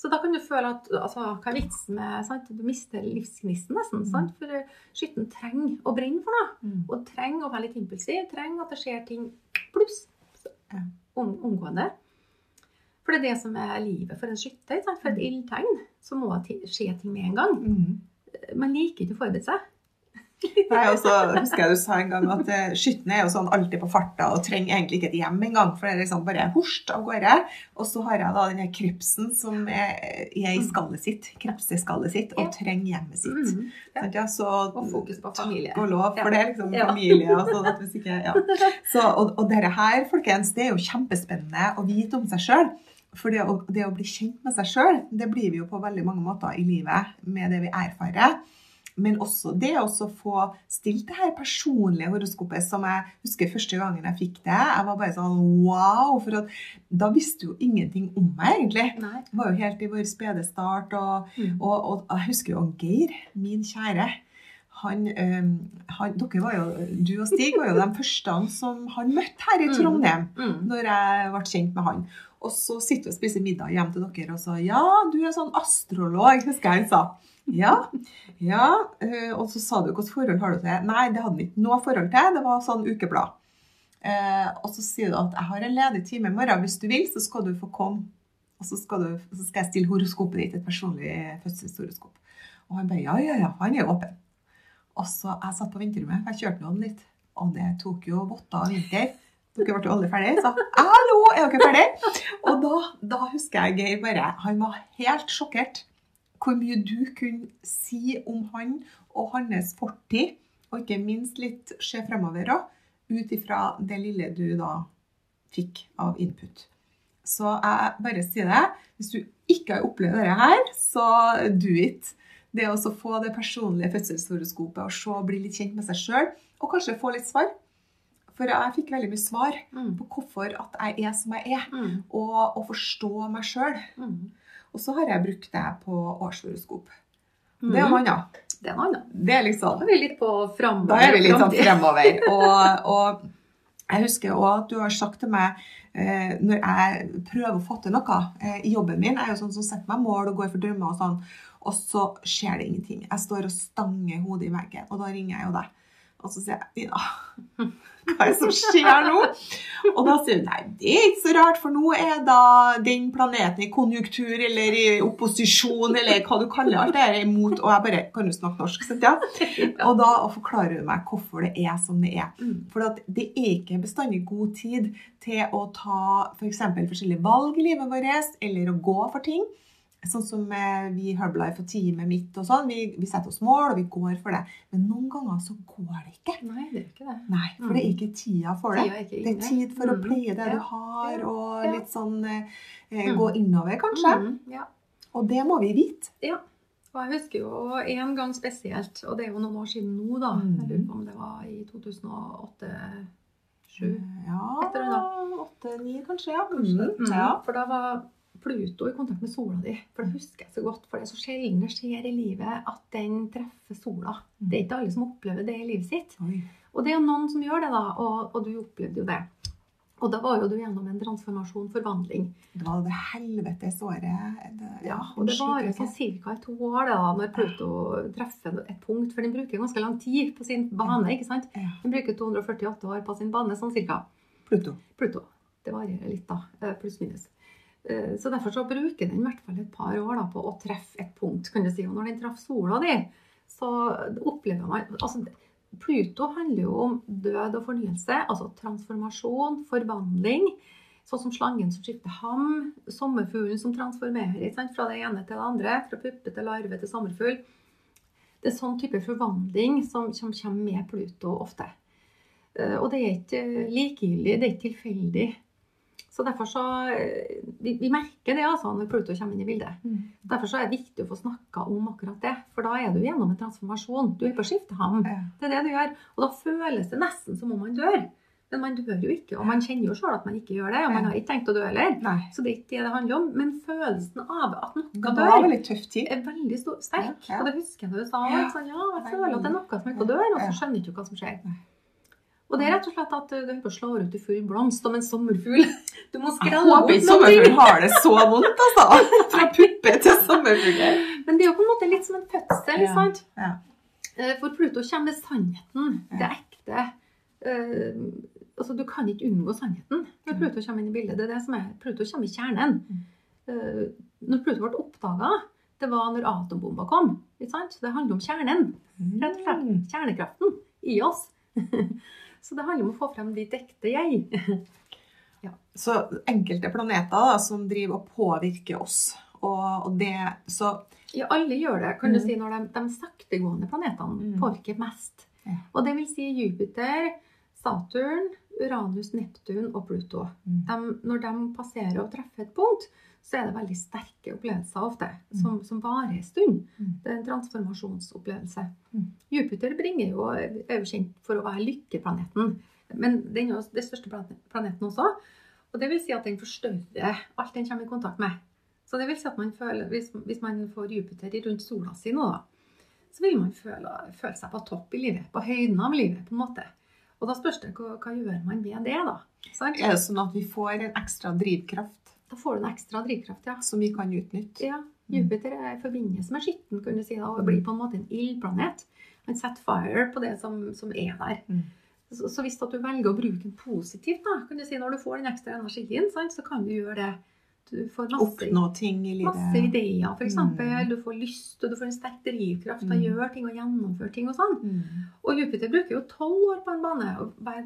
Speaker 2: Så da kan du føle at altså, Hva er vitsen med sant? Du mister livsgnisten nesten. Sant? For eh, skytten trenger å brenne for noe.
Speaker 1: Mm.
Speaker 2: Og trenger å være litt impulsiv. Trenger at det skjer ting pluss omgående. For det er det som er livet for en skytter. For et
Speaker 1: Mm.
Speaker 2: ildtegn så må det skje ting med en gang.
Speaker 1: Mm.
Speaker 2: Man liker ikke å forberede seg.
Speaker 1: Nei, og så husker jeg du sa en gang at eh, skyttene er jo sånn alltid på farta og trenger egentlig ikke et hjem engang, for det er liksom bare hurst av gårde. Og så har jeg da denne krepsen som er, er i skallet sitt, krepseskallet sitt, og trenger hjemmet sitt.
Speaker 2: Mm. Ja.
Speaker 1: Ja, så
Speaker 2: Og fokus på familie.
Speaker 1: Og lov, for det er liksom familie. Og sånn at hvis ikke, ja. så, og, og dette her, folkens, det er jo kjempespennende å vite om seg sjøl. For det å, det å bli kjent med seg sjøl, det blir vi jo på veldig mange måter i livet med det vi erfarer. Men også det å få stilt det her personlige horoskopet som jeg husker første gangen jeg fikk det. Jeg var bare sånn wow! For at, da visste jo ingenting om meg, egentlig.
Speaker 2: Nei.
Speaker 1: Det var jo helt i vår spede start. Og,
Speaker 2: Mm.
Speaker 1: og, og jeg husker jo Geir, min kjære. Han, øhm, han, dere var jo, du og Stig var jo de første som han møtte her i
Speaker 2: Mm.
Speaker 1: Trondheim.
Speaker 2: Mm.
Speaker 1: Når jeg ble kjent med han. Og så sitter vi og spiser middag hjemme til dere og sa ja, du er sånn astrolog, husker jeg han sa. Ja, ja. øh, Og så sa du hvilket forhold har du til? Nei, det hadde han ikke noe forhold til. Det var sånn ukeblad. Eh, og så sier du at jeg har en ledig time i morgen. Hvis du vil, så skal du få komme. Og så skal, du, så skal jeg stille horoskopet ditt, et personlig fødselshoroskop. Og han bare ja, ja, ja. Han er åpen. Og så jeg satt på vinterrommet, for jeg kjørte noen litt. Og det tok jo votter av vinter. Dere ble jo aldri ferdige. Så hallo, er dere ferdige? Og da, da husker jeg Geir bare Han var helt sjokkert hvor mye du kunne si om han og hans fortid, og ikke minst litt se fremover òg, ut ifra det lille du da fikk av input. Så jeg bare sier det. Hvis du ikke har opplevd dette her, så do it. Det å få det personlige fødselshoroskopet og se bli litt kjent med seg sjøl, og kanskje få litt svar. For jeg fikk veldig mye svar
Speaker 2: Mm.
Speaker 1: på hvorfor at jeg er som jeg er,
Speaker 2: Mm.
Speaker 1: og å forstå meg sjøl.
Speaker 2: Mm.
Speaker 1: Og så har jeg brukt det på årshoroskop. Det er noe annet.
Speaker 2: Det er noe annet.
Speaker 1: Det er liksom, Da
Speaker 2: er vi litt på fremover.
Speaker 1: Da er vi litt sånn fremover. Og, og jeg husker òg at du har sagt til meg eh, når jeg prøver å få til noe eh, i jobben min Jeg er jo sånn som setter meg mål og går for drømmer og sånn, og så skjer det ingenting. Jeg står og stanger hodet i veggen, og da ringer jeg jo deg. Og så sier jeg Ina, hva er det som skjer nå? Og da sier hun nei, det er ikke så rart, for nå er da den planeten i konjunktur eller i opposisjon eller hva du kaller alt det her imot. Og jeg bare Kan du snakke norsk? Sant, ja? Og da forklarer hun meg hvorfor det er som det er.
Speaker 2: Mm.
Speaker 1: For at det er ikke bestandig god tid til å ta f.eks. For forskjellige valg i livet vårt, eller å gå for ting. Sånn som eh, vi i Herbalife og teamet mitt og sånn. Vi, vi setter oss mål, og vi går for det. Men noen ganger så går det ikke.
Speaker 2: Nei, det er ikke det.
Speaker 1: Nei, for det er ikke tida for det.
Speaker 2: Tida er
Speaker 1: Det er tid for å
Speaker 2: Mm.
Speaker 1: pleie det
Speaker 2: Ja.
Speaker 1: du har, og
Speaker 2: Ja.
Speaker 1: litt sånn eh, eh,
Speaker 2: Mm.
Speaker 1: gå innover, kanskje.
Speaker 2: Mm. Ja.
Speaker 1: Og det må vi vite. Ja.
Speaker 2: Og jeg husker jo en gang spesielt, og det er jo noen år siden nå, da.
Speaker 1: Mm.
Speaker 2: Jeg lurer på om det var i 2008-2007.
Speaker 1: Ja,
Speaker 2: det
Speaker 1: åtte-ni kanskje. Ja,
Speaker 2: Mm.
Speaker 1: kanskje. Ja.
Speaker 2: For da var Pluto i kontakt med sola di. For det husker jeg så godt. For det er så sjelden det skjer i livet at den treffer sola. Det er ikke alle som opplever det i livet sitt.
Speaker 1: Oi.
Speaker 2: Og det er jo noen som gjør det, da. Og, og du opplevde jo det. Og da var jo du gjennom en transformasjon, forvandling.
Speaker 1: Det var det helvetes året. Det,
Speaker 2: Ja, og det varer sånn ca. to år da, når Pluto treffer et punkt. For den bruker ganske lang tid på sin bane. ikke sant? Den bruker 248 år på sin bane, sånn cirka.
Speaker 1: Pluto.
Speaker 2: Pluto. Det varierer litt, da. eh, Pluss minus. Eh, Så derfor så bruker den i hvert fall et par år da, på å treffe et punkt. kan du si. Og når den traff sola di, så opplever man altså, Pluto handler jo om død og fornyelse, altså transformasjon, forvandling. Sånn som slangen som skifter ham, sommerfuglen som transformerer sant? fra det ene til det andre, fra puppe til larve til sommerfugl. Det er sånn type forvandling som, kommer med Pluto ofte. Eh, Og det er ikke likegyldig, det er ikke tilfeldig. Så derfor så eh, Vi, vi merker det altså når Pluto kommer inn i bildet.
Speaker 1: Mm.
Speaker 2: Derfor så er det viktig å få snakka om akkurat det. For da er du gjennom en transformasjon. Du er på å skifte ham.
Speaker 1: Ja.
Speaker 2: Det er det du gjør. Og da føles det nesten som om man dør. Men man dør jo ikke. Og man kjenner jo sjøl at man ikke gjør det. Og man har ikke tenkt å dø heller.
Speaker 1: Nei.
Speaker 2: Så det er ikke det det handler om. Men følelsen av at noe dør,
Speaker 1: veldig tøff tid.
Speaker 2: er veldig stor, sterk.
Speaker 1: Ja, ja.
Speaker 2: Og det husker jeg da du sa.
Speaker 1: Ja.
Speaker 2: Sånn. Ja, jeg føler at det er noe som ikke dør, og så skjønner du ikke hva som skjer. Og det er rett og slett at du holder har å ut i full blomst om en sommerfugl. Du må skrelle bort
Speaker 1: ikke
Speaker 2: ting.
Speaker 1: sommerfugl har det så vondt, altså. Fra puppe til sommerfugl.
Speaker 2: Men det er jo på en måte litt som en fødsel, ikke
Speaker 1: Ja,
Speaker 2: sant?
Speaker 1: ja.
Speaker 2: Eh, For Pluto kommer med sannheten. Det ekte. Eh, altså, du kan ikke unngå sannheten når
Speaker 1: Mm.
Speaker 2: Pluto kommer inn i bildet. Det er det som er, Pluto kommer i kjernen. Eh, når Pluto ble oppdaga, det var når atombomba kom. Ikke sant? Det handler om kjernen. Rett og slett.
Speaker 1: Mm.
Speaker 2: Kjernekraften i oss. Så det handler om å få frem ditt ekte jeg.
Speaker 1: Så enkelte planeter da, som driver og påvirker oss. Og, og det Så
Speaker 2: Ja, alle gjør det, kan du
Speaker 1: Mm.
Speaker 2: si, når de, de saktegående planetene
Speaker 1: Mm.
Speaker 2: påvirker mest.
Speaker 1: Ja.
Speaker 2: Og det vil si Jupiter, Saturn, Uranus, Neptun og Pluto.
Speaker 1: Mm.
Speaker 2: De, når de passerer og treffer et punkt, så er det veldig sterke opplevelser ofte, som, som varer en stund.
Speaker 1: Mm.
Speaker 2: Det er en transformasjonsopplevelse.
Speaker 1: Mm.
Speaker 2: Jupiter bringer jo, er jo kjent for å være lykkeplaneten, men den er jo den største planeten også. Og det vil si at den forstørrer alt den kommer i kontakt med. Så det vil si at man føler, hvis, hvis man får Jupiter rundt sola si nå, da, så vil man føle, føle seg på topp i livet, på høyden av livet, på en måte. Og da spørs det hva, hva gjør man med det, da? Sant?
Speaker 1: er det sånn at vi får en ekstra drivkraft
Speaker 2: Da får du en ekstra drivkraft, ja.
Speaker 1: som vi kan utnytte.
Speaker 2: Ja, Jupiter er i forbindelse med skitten, kan du si, da, og blir på en måte en ildplanet. Han setter fire på det som, som er der.
Speaker 1: Mm.
Speaker 2: Så, så hvis du velger å bruke den positivt, da, kan du si, når du får den ekstra energien, sant, så kan du gjøre det. Du får masse,
Speaker 1: Oppnå ting i livet.
Speaker 2: masse ideer, f.eks.
Speaker 1: Mm.
Speaker 2: Du får lyst, og du får en sterk drivkraft til å
Speaker 1: Mm.
Speaker 2: gjøre ting og gjennomføre ting og sånn.
Speaker 1: Mm.
Speaker 2: Og Jupiter bruker jo tolv år på en bane. og hver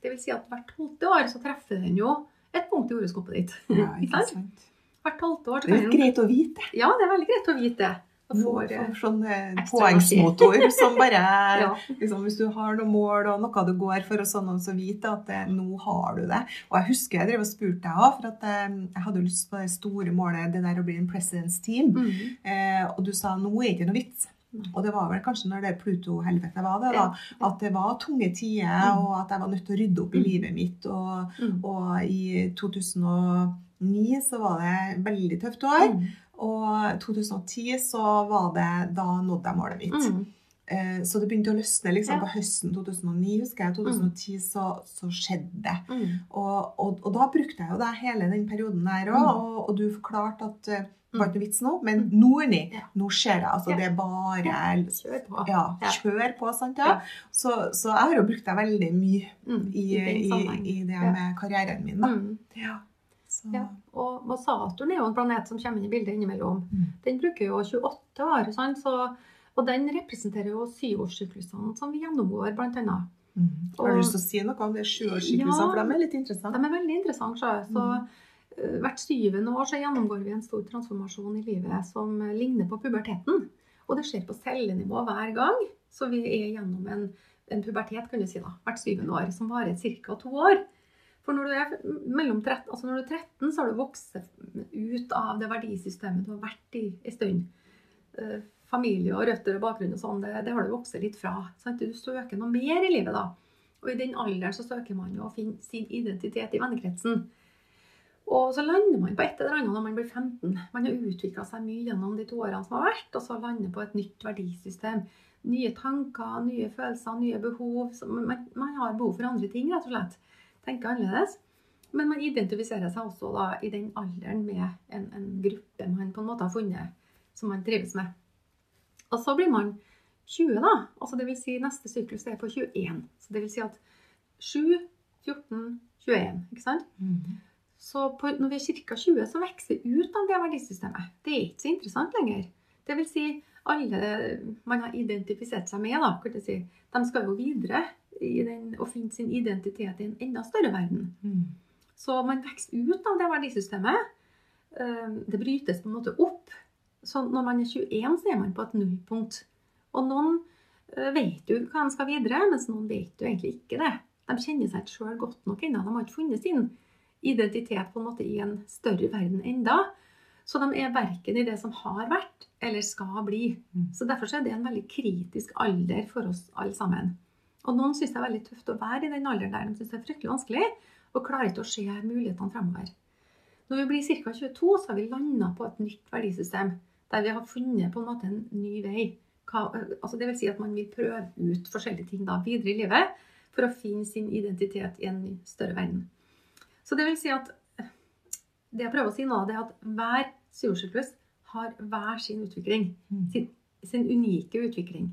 Speaker 2: Det vil si at hvert tolvte år så treffer den jo et punkt i horoskopet ditt.
Speaker 1: Ja,
Speaker 2: Ikke sant? Hvert tolvte år.
Speaker 1: Det er greit å vite.
Speaker 2: Ja, det er veldig greit å vite det. Får, eh,
Speaker 1: For sånn eh, poengsmotor som bare
Speaker 2: ja.
Speaker 1: liksom, Hvis du har noen mål og noe du går for, og sånn, og så vite at det, nå har du det. Og jeg husker jeg drev og spurte deg òg, for at eh, jeg hadde lyst på det store målet, det der å bli en president's team.
Speaker 2: Mm.
Speaker 1: Eh, og du sa nå er det ikke noe vits. Og det var vel kanskje når det Pluto-helvetet var det, da. At det var tunge tider,
Speaker 2: Mm.
Speaker 1: og at jeg var nødt til å rydde opp i
Speaker 2: Mm.
Speaker 1: livet mitt. Og,
Speaker 2: Mm.
Speaker 1: og i 2009 så var det et veldig tøft år.
Speaker 2: Mm.
Speaker 1: Og 2010 så var det Da nådde jeg målet mitt.
Speaker 2: Mm.
Speaker 1: Eh, Så det begynte å løsne liksom
Speaker 2: Ja.
Speaker 1: på høsten 2009, husker jeg. 2010 så, så skjedde det.
Speaker 2: Mm.
Speaker 1: Og, og, og da brukte jeg jo det hele den perioden der òg.
Speaker 2: Mm.
Speaker 1: Og, og du forklarte at eh, det var
Speaker 2: Mm.
Speaker 1: ikke noe vits nå, men
Speaker 2: Mm.
Speaker 1: nå er ni. Nå skjer det. Altså det er bare
Speaker 2: Kjør på.
Speaker 1: Ja, kjør på, sant?
Speaker 2: Ja.
Speaker 1: Så, så jeg har jo brukt det veldig mye
Speaker 2: Mm.
Speaker 1: i, i, i det med karrieren min, da.
Speaker 2: Mm.
Speaker 1: Ja. Så,
Speaker 2: Ja. Og, og Saturn er jo en planet som kommer inn i bildet innimellom.
Speaker 1: Mm.
Speaker 2: Den bruker jo 28 år? Så, og den representerer jo syvårssyklusene som vi gjennomgår, blant annet.
Speaker 1: Mm. Har du lyst til å si noe om det sjuårssyklusene?
Speaker 2: Ja.
Speaker 1: For de er litt
Speaker 2: De
Speaker 1: interessante.
Speaker 2: er veldig interessante. Så, eh, hvert syvende år så gjennomgår vi en stor transformasjon i livet som eh, ligner på puberteten. Og det skjer på cellenivå hver gang. Så vi er gjennom en, en pubertet, kan du si, da, hvert syvende år, som varer ca. to år. For når du er mellom 13, altså når du er 13, så har du vokst ut av det verdisystemet du har vært i en stund. Eh, Familie og røtter og bakgrunn og sånn, det, det har du vokst litt fra. Sant? Du søker noe mer i livet da. Og i den alderen så søker man jo å finne sin identitet i vennekretsen. Og så lander man på et eller annet når man blir 15. Man har utvikla seg mye gjennom de to årene som har vært, og så lander på et nytt verdisystem. Nye tanker, nye følelser, nye behov. Man, man har behov for andre ting, rett og slett. Tenker annerledes. Men man identifiserer seg også da i den alderen med en, en gruppe man på en måte har funnet, som man trives med. Og så blir man 20, da. Altså det vil si neste syklus er på 21. Så det vil si at 7, 14, 21. Ikke sant?
Speaker 1: Mm.
Speaker 2: Så på, når vi er ca. 20, så vokser vi ut av det verdisystemet. Det er ikke så interessant lenger. Det vil si, alle man har identifisert seg med, da, si, de skal jo videre i den, og finne sin identitet i en enda større verden.
Speaker 1: Mm.
Speaker 2: Så man vokser ut av det verdisystemet. Eh, Det brytes på en måte opp. Så når man er 21, så er man på et nullpunkt. Og noen eh, vet jo hva de skal videre, mens noen vet jo egentlig ikke det. De kjenner seg ikke sjøl godt nok ennå. De har ikke funnet sin identitet på en måte i en større verden enda. Så de er verken i det som har vært, eller skal bli.
Speaker 1: Mm.
Speaker 2: Så derfor så er det en veldig kritisk alder for oss alle sammen. Og noen syns det er veldig tøft å være i den alderen der. De syns det er fryktelig vanskelig og klarer ikke å se mulighetene fremover. Når vi blir ca. 22, så har vi landa på et nytt verdisystem. Der vi har funnet på en måte en ny vei. Hva, altså det vil si at man vil prøve ut forskjellige ting da, videre i livet for å finne sin identitet i en større verden. Så det vil si at det jeg prøver å si nå, det er at hver syvårssyklus har hver sin utvikling.
Speaker 1: Mm.
Speaker 2: Sin, sin unike utvikling.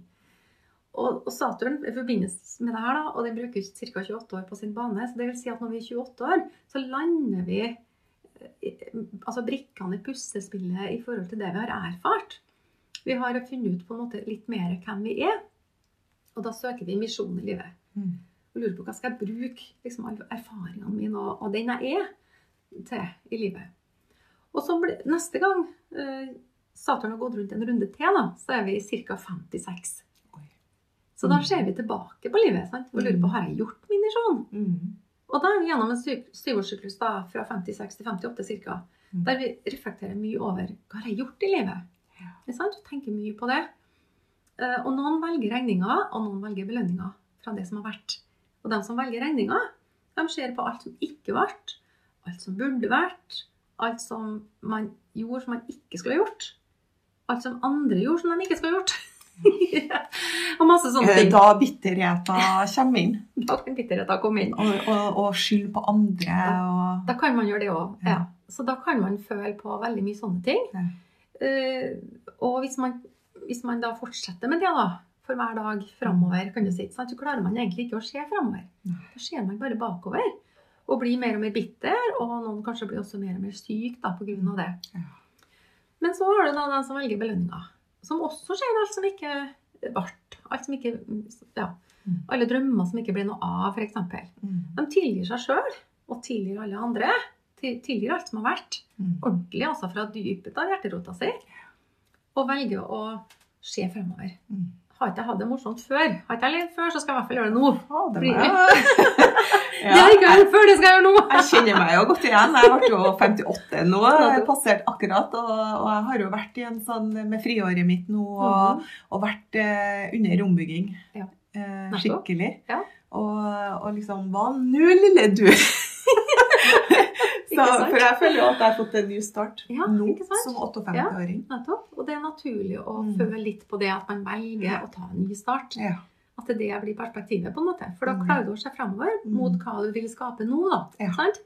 Speaker 2: Og, og Saturn forbindes med det her, da, og den bruker ca. 28 år på sin bane. så det vil si at når vi er 28 år, så lander vi eh, altså brikkene i puslespillet i forhold til det vi har erfart. Vi har funnet ut på en måte litt mer hvem vi er. Og da søker vi misjon i livet.
Speaker 1: Mm.
Speaker 2: Og lurer på hva skal jeg bruke liksom, erfaringene mine og, og den jeg er, til i livet. Og så ble, neste gang eh, Saturn har gått rundt en runde til, da, så er vi ca. 56. Så da
Speaker 1: Mm.
Speaker 2: ser vi tilbake på livet sant? og lurer på har jeg gjort min misjon.
Speaker 1: Mm.
Speaker 2: Og da er vi gjennom en syvårssyklus da, fra 56 til 58 ca.
Speaker 1: Mm.
Speaker 2: Der vi reflekterer mye over hva har jeg gjort i livet.
Speaker 1: Ja.
Speaker 2: Og tenker mye på det. Eh, Og noen velger regninger, og noen velger belønninger fra det som har vært. Og de som velger regninger, de ser på alt som ikke ble, alt som burde vært, alt som man gjorde som man ikke skulle ha gjort. Alt som andre gjorde som de ikke skulle ha gjort. og masse sånne ting.
Speaker 1: da bitterheten kommer inn?
Speaker 2: Da kan bitterheten komme inn.
Speaker 1: Og, og, og skyld på andre og
Speaker 2: Da kan man gjøre det òg.
Speaker 1: Ja.
Speaker 2: Ja. Så da kan man føle på veldig mye sånne ting.
Speaker 1: Ja.
Speaker 2: Uh, og hvis man, hvis man da fortsetter med det da, for hver dag framover, kan du si, så klarer man egentlig ikke å se framover. Da ser man bare bakover. Og blir mer og mer bitter, og noen kanskje blir også mer og mer syk da, av det. Men så har du da den som velger belønninger. Som også ser alt som ikke ble. Alt som ikke Ja.
Speaker 1: Mm.
Speaker 2: Alle drømmer som ikke ble noe av, f.eks.
Speaker 1: Mm.
Speaker 2: De tilgir seg sjøl, og tilgir alle andre. Tilgir alt som har vært.
Speaker 1: Mm.
Speaker 2: Ordentlig, altså fra dypet av hjerterota si. Og velger å se fremover. Har ikke jeg hatt det morsomt før? Har ikke jeg levd før, så skal jeg i hvert fall gjøre det nå.
Speaker 1: Ja, det
Speaker 2: Blir- jeg. Har jeg ikke gjort før, det skal jeg gjøre nå!
Speaker 1: Jeg kjenner meg jo godt igjen. Jeg ble jo 58 nå. Jeg har passert akkurat. Og, og jeg har jo vært i en sånn med friåret mitt nå og,
Speaker 2: Mhm.
Speaker 1: og vært eh, under ombygging.
Speaker 2: Ja.
Speaker 1: Eh, skikkelig.
Speaker 2: Ja.
Speaker 1: Og, og liksom Hva nå, lille du? Så, for jeg føler jo at jeg har fått en ny start
Speaker 2: Ja,
Speaker 1: nå som 58-åring.
Speaker 2: Nettopp. Og det er naturlig å
Speaker 1: Mm.
Speaker 2: føle litt på det at man velger å ta en ny start.
Speaker 1: Ja.
Speaker 2: At det er det blir perspektivet, på en måte. For da
Speaker 1: Mm.
Speaker 2: klarer du å se fremover mot
Speaker 1: Mm.
Speaker 2: hva du vil skape nå, da.
Speaker 1: Ja.
Speaker 2: Sant?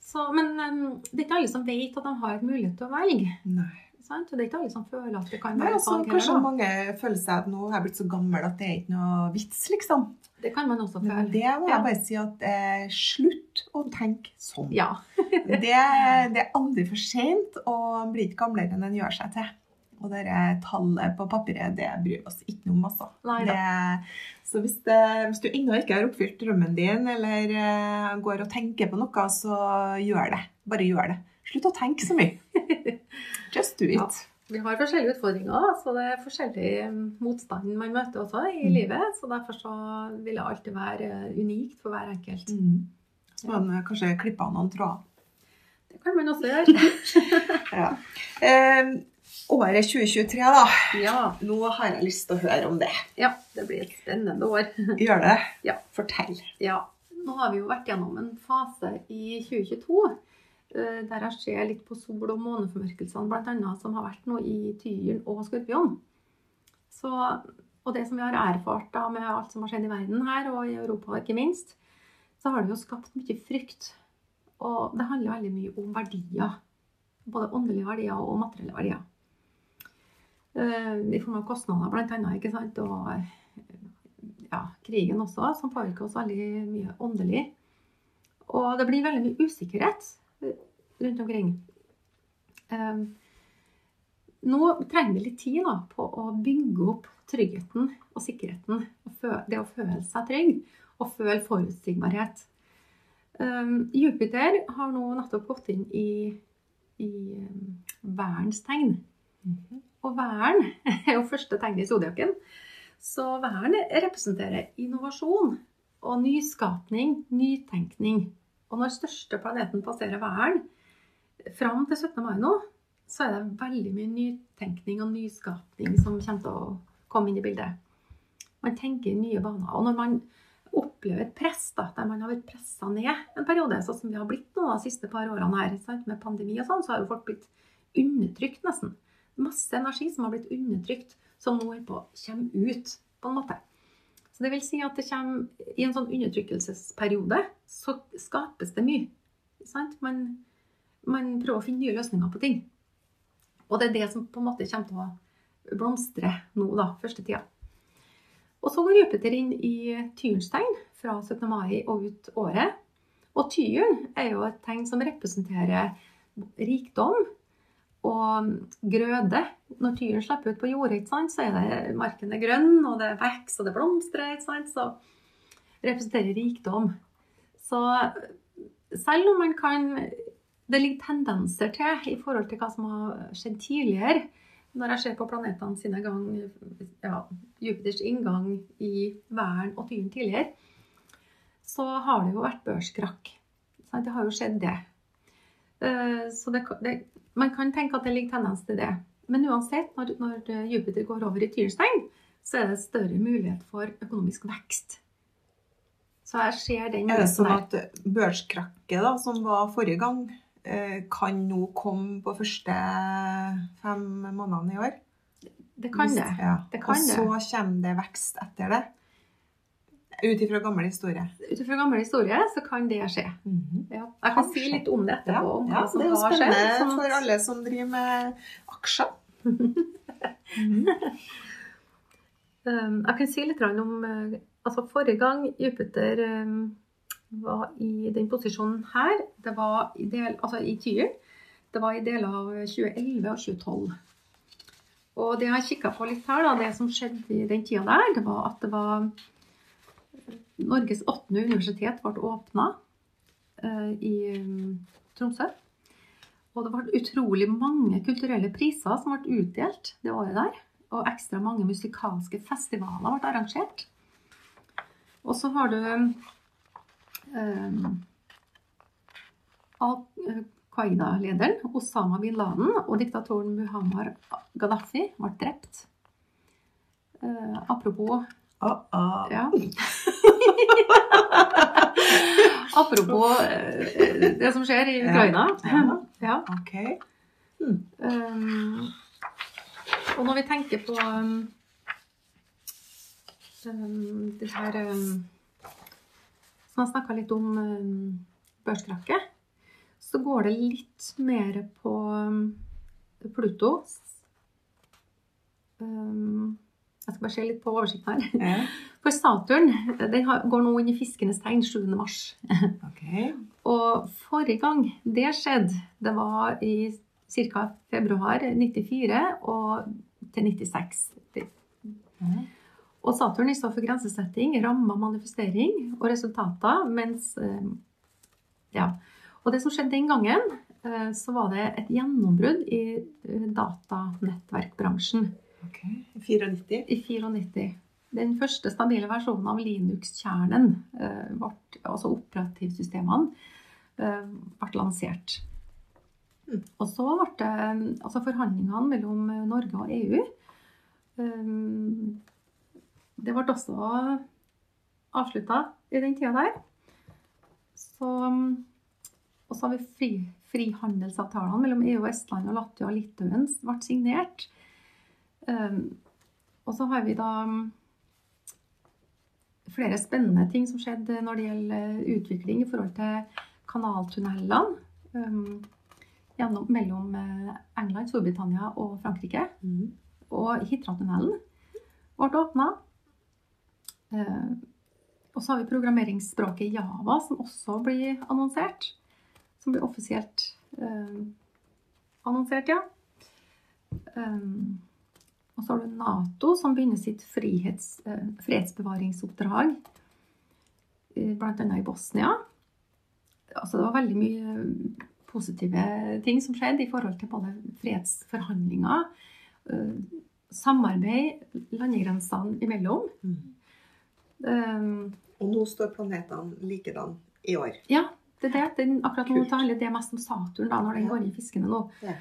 Speaker 2: Så, men um, det er ikke alle som vet at de har mulighet til å velge.
Speaker 1: Nei.
Speaker 2: Sant? Det er ikke alle som føler at det kan være sånn.
Speaker 1: altså, kanskje
Speaker 2: heller,
Speaker 1: mange føler seg at nå har jeg blitt så gammel at det er ikke noe vits, liksom.
Speaker 2: Det kan man også
Speaker 1: Men
Speaker 2: føle.
Speaker 1: det må
Speaker 2: Ja.
Speaker 1: bare si at eh, slutt å tenke sånn.
Speaker 2: Ja.
Speaker 1: Det, det er aldri for sent, og man blir ikke gamlere enn man gjør seg til. Og det tallet på papiret, det bryr oss ikke noe om, altså. Så hvis, det, hvis du ennå ikke har oppfylt drømmen din, eller uh, går og tenker på noe, så gjør det. Bare gjør det. Slutt å tenke så mye. Just do it.
Speaker 2: Ja. Vi har forskjellige utfordringer, så det er forskjellig um, motstand man møter også i
Speaker 1: Mm.
Speaker 2: livet. Så derfor så vil det alltid være uh, unikt for hver enkelt.
Speaker 1: Mm. Så må man kanskje klippe av noen tråder.
Speaker 2: Det kan man også gjøre.
Speaker 1: Ja. Eh, året 2023, da.
Speaker 2: Ja,
Speaker 1: Nå har jeg lyst til å høre om det.
Speaker 2: ja, det blir et spennende år.
Speaker 1: Gjør det?
Speaker 2: Ja.
Speaker 1: Fortell.
Speaker 2: Ja, nå har vi jo vært gjennom en fase i 2022 eh, der jeg ser litt på sol- og måneformørkelsene annet som har vært nå i tyren og skorpion. Så, og det som vi har erfart da med alt som har skjedd i verden her, og i Europa ikke minst, så har det jo skapt mye frykt. Og det handler veldig mye om verdier. Både åndelige verdier og materielle verdier. Eh, I form av kostnader, annet. ikke sant? Og ja, krigen også, som påvirker oss veldig mye åndelig. Og det blir veldig mye usikkerhet eh, rundt omkring. Eh, Nå trenger vi litt tid da, på å bygge opp tryggheten og sikkerheten. Det å føle seg trygg og føle forutsigbarhet. Eh, Jupiter har nå nettopp gått inn i, i eh, værens tegn. Og væren er jo første tegn i zodiaken. Så væren representerer innovasjon og nyskapning, nytenkning. Og når største planeten passerer væren fram til 17. mai nå, så er det veldig mye nytenkning og nyskapning som kommer til å komme inn i bildet. Man tenker i nye baner. Og når man opplever et press, da, der man har vært pressa ned en periode, sånn som vi har blitt nå de siste par årene her, sant? med pandemi og sånn, så har jo folk blitt undertrykt nesten. Masse energi som har blitt undertrykt, som nå på å komme ut, på en måte. Så det vil si at det kommer, i en sånn undertrykkelsesperiode så skapes det mye. Sant? Man, man prøver å finne nye løsninger på ting. Og det er det som på en måte kommer til å blomstre nå, da, første tida. Og så går Jupiter inn i tyrens tegn fra 17. mai og ut året. Og tyren er jo et tegn som representerer rikdom og grøde. Når tyren slipper ut på jordet, så er det marken er grønn, og det vokser og det blomstrer. Så representerer rikdom. Så selv om man kan Det ligger tendenser til i forhold til hva som har skjedd tidligere når jeg ser på planetene sine gang ja, Jupiters inngang i væren og tyren tidligere, så har det jo vært børskrakk. Det har jo skjedd, det. Eh, så det, det, man kan tenke at det ligger tendens til det. Men uansett, når, når Jupiter går over i Tyrstein, så er det større mulighet for økonomisk vekst. Så jeg ser den
Speaker 1: Er det sånn at børskrakket da, som var forrige gang, Eh, kan nå komme på første fem månedene i år.
Speaker 2: Det kan det.
Speaker 1: Ja.
Speaker 2: det kan
Speaker 1: og så kommer det vekst etter det. Ut ifra gammel historie.
Speaker 2: Ut ifra gammel historie så kan det skje. Mm -hmm. ja. Jeg kan si litt om det etterpå.
Speaker 1: Om ja, det er jo spennende skjedd, for alle som driver med aksjer.
Speaker 2: mm. um, jeg kan si litt om eh, altså Forrige gang Jupiter um, var i den posisjonen her. Det var i, del, altså i Tyr. Det var i deler av 2011 og 2012. Og det jeg har kikka på litt her, da, det som skjedde i den tida der, det var at det var Norges åttende universitet ble åpna uh, i um, Tromsø. Og det ble utrolig mange kulturelle priser som ble utdelt det året der. Og ekstra mange musikalske festivaler ble arrangert. Og så har du Ehm, Al-Qaida-lederen Osama bin Laden og diktatoren Muhammad Gaddafi ble drept. Uh, apropos
Speaker 1: uh oh.
Speaker 2: Ja. apropos uh, det som skjer i Ukraina.
Speaker 1: Ja. ja. Okay.
Speaker 2: Hmm. Um, og når vi tenker på um, det her um, som har snakka litt om um, børskrakket, så går det litt mer på um, Pluto. Um, jeg skal bare se litt på oversikten her. Ja. For Saturn den går nå inn i fiskenes tegn 7. mars.
Speaker 1: Okay.
Speaker 2: Og forrige gang det skjedde, det var i ca. februar 94 og til 96. Ja. Og Saturn i står for grensesetting, rammer, manifestering og resultater. Mens eh, Ja. Og det som skjedde den gangen, eh, så var det et gjennombrudd i eh, datanettverkbransjen.
Speaker 1: I 94?
Speaker 2: I 94. Den første stabile versjonen av Linux-kjernen, altså operativsystemene, ble lansert. Mm. Og så ble det altså forhandlingene mellom Norge og EU det ble også avslutta i den tida der. Så, og så har vi fri, frihandelsavtalene mellom EU og Estland og Latvia og Litauen ble signert. Um, og så har vi da flere spennende ting som skjedde når det gjelder utvikling i forhold til kanaltunnelene um, gjennom, mellom eh, England, Storbritannia og Frankrike. Mm. Og Hitra-tunnelen ble åpna. Eh, og så har vi programmeringsspråket Java, som også blir annonsert. Som blir offisielt annonsert, ja. Um, og så har du Nato, som begynner sitt frihets, uh, fredsbevaringsoppdrag, uh, bl.a. i Bosnia. Altså, det var veldig mye positive ting som skjedde i forhold til både fredsforhandlinger, samarbeid landegrensene imellom. Mm.
Speaker 1: Um, og nå står planetene likedan i år.
Speaker 2: Ja, det er det. Den, akkurat nå taler det mest om Saturn da, når den går i fiskene nå. Ja.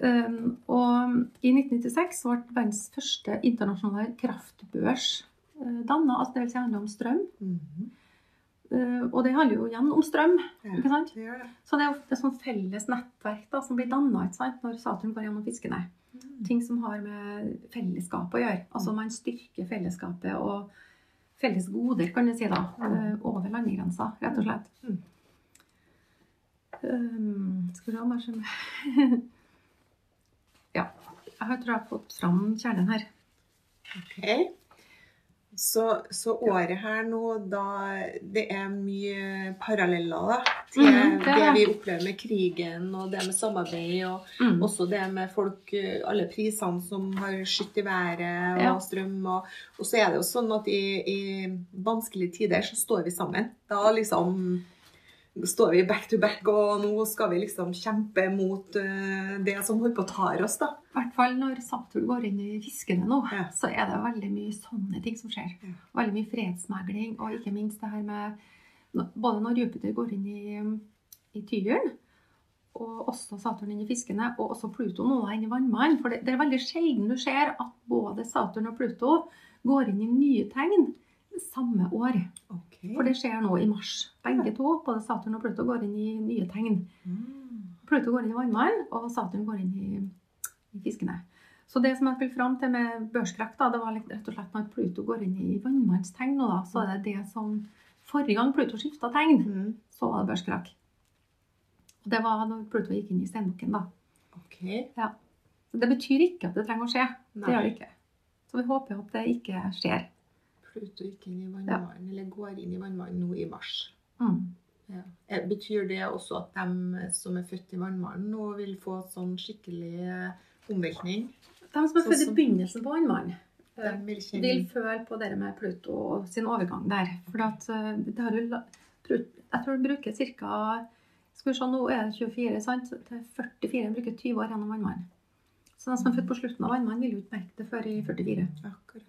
Speaker 2: Um, og i 1996 ble verdens første internasjonale kraftbørs uh, danna. Altså det vil si handler om strøm. Mm -hmm. og det handler jo igjen om strøm. Ja, ikke sant? Det det. Så det er jo et sånt felles nettverk da, som blir danna når Saturn går gjennom fiskene. Mm. Ting som har med fellesskapet å gjøre. Altså man styrker fellesskapet og felles goder, kan du si, da. Mm. Over landegrensa, rett og slett.
Speaker 1: Mm.
Speaker 2: Um, skal vi ha mer som Ja. Jeg har- tror jeg har fått fram kjernen her.
Speaker 1: Ok. Så, så året her nå, da Det er mye paralleller da, til
Speaker 2: mm, det
Speaker 1: det, vi opplever med krigen, og det med samarbeid, og
Speaker 2: Mm.
Speaker 1: også det med folk eh, Alle prisene som har skutt i været, og
Speaker 2: Ja.
Speaker 1: strøm. Og, og så er det jo sånn at i, i vanskelige tider så står vi sammen. Da liksom står vi back to back, og nå skal vi liksom kjempe mot eh, det som holder på å ta oss, da.
Speaker 2: I hvert fall når Saturn går inn i fiskene nå,
Speaker 1: Ja.
Speaker 2: så er det veldig mye sånne ting som skjer.
Speaker 1: Ja.
Speaker 2: Veldig mye fredsmegling, og ikke minst det her med Både når Jupiter går inn i, i tyren, og også Saturn inn i fiskene, og også Pluto nå inn i vannmannen. For det, det er veldig sjelden du ser at både Saturn og Pluto går inn i nye tegn samme år.
Speaker 1: Ok.
Speaker 2: For det skjer nå i mars. Begge to, både Saturn og Pluto, går inn i nye tegn.
Speaker 1: Mm.
Speaker 2: Pluto går inn i vannmannen, og Saturn går inn i, i fiskene. Så det som jeg vil fram til med børskrakk, da, det var rett og slett når Pluto går inn i vannmannens tegn nå, da, så er det det som Forrige gang Pluto skifta tegn,
Speaker 1: Mm.
Speaker 2: så var det børskrakk. Og det var når Pluto gikk inn i steinbukken, da.
Speaker 1: Ok.
Speaker 2: Så det betyr ikke at det trenger å skje.
Speaker 1: Nei.
Speaker 2: Det gjør det ikke. Så vi håper at det ikke skjer.
Speaker 1: Pluto gikk inn i vannmannen, eller går inn i vannmannen nå i mars.
Speaker 2: Mm.
Speaker 1: Ja. Eh, Betyr det også at de som er født i vannmannen nå vil få sånn skikkelig eh, omveltning?
Speaker 2: De som er
Speaker 1: Sånn
Speaker 2: født i begynnelsen på vannmannen, eh,
Speaker 1: vil
Speaker 2: vil føle på det med Pluto sin overgang der. For at eh, det har jo Jeg tror du bruker ca. Skal vi se, nå er det 24, sant? Det er 44 bruker 20 år gjennom vannmannen. Så de som er født på slutten av vannmannen, vil jo ikke merke det før i 44.
Speaker 1: Akkurat.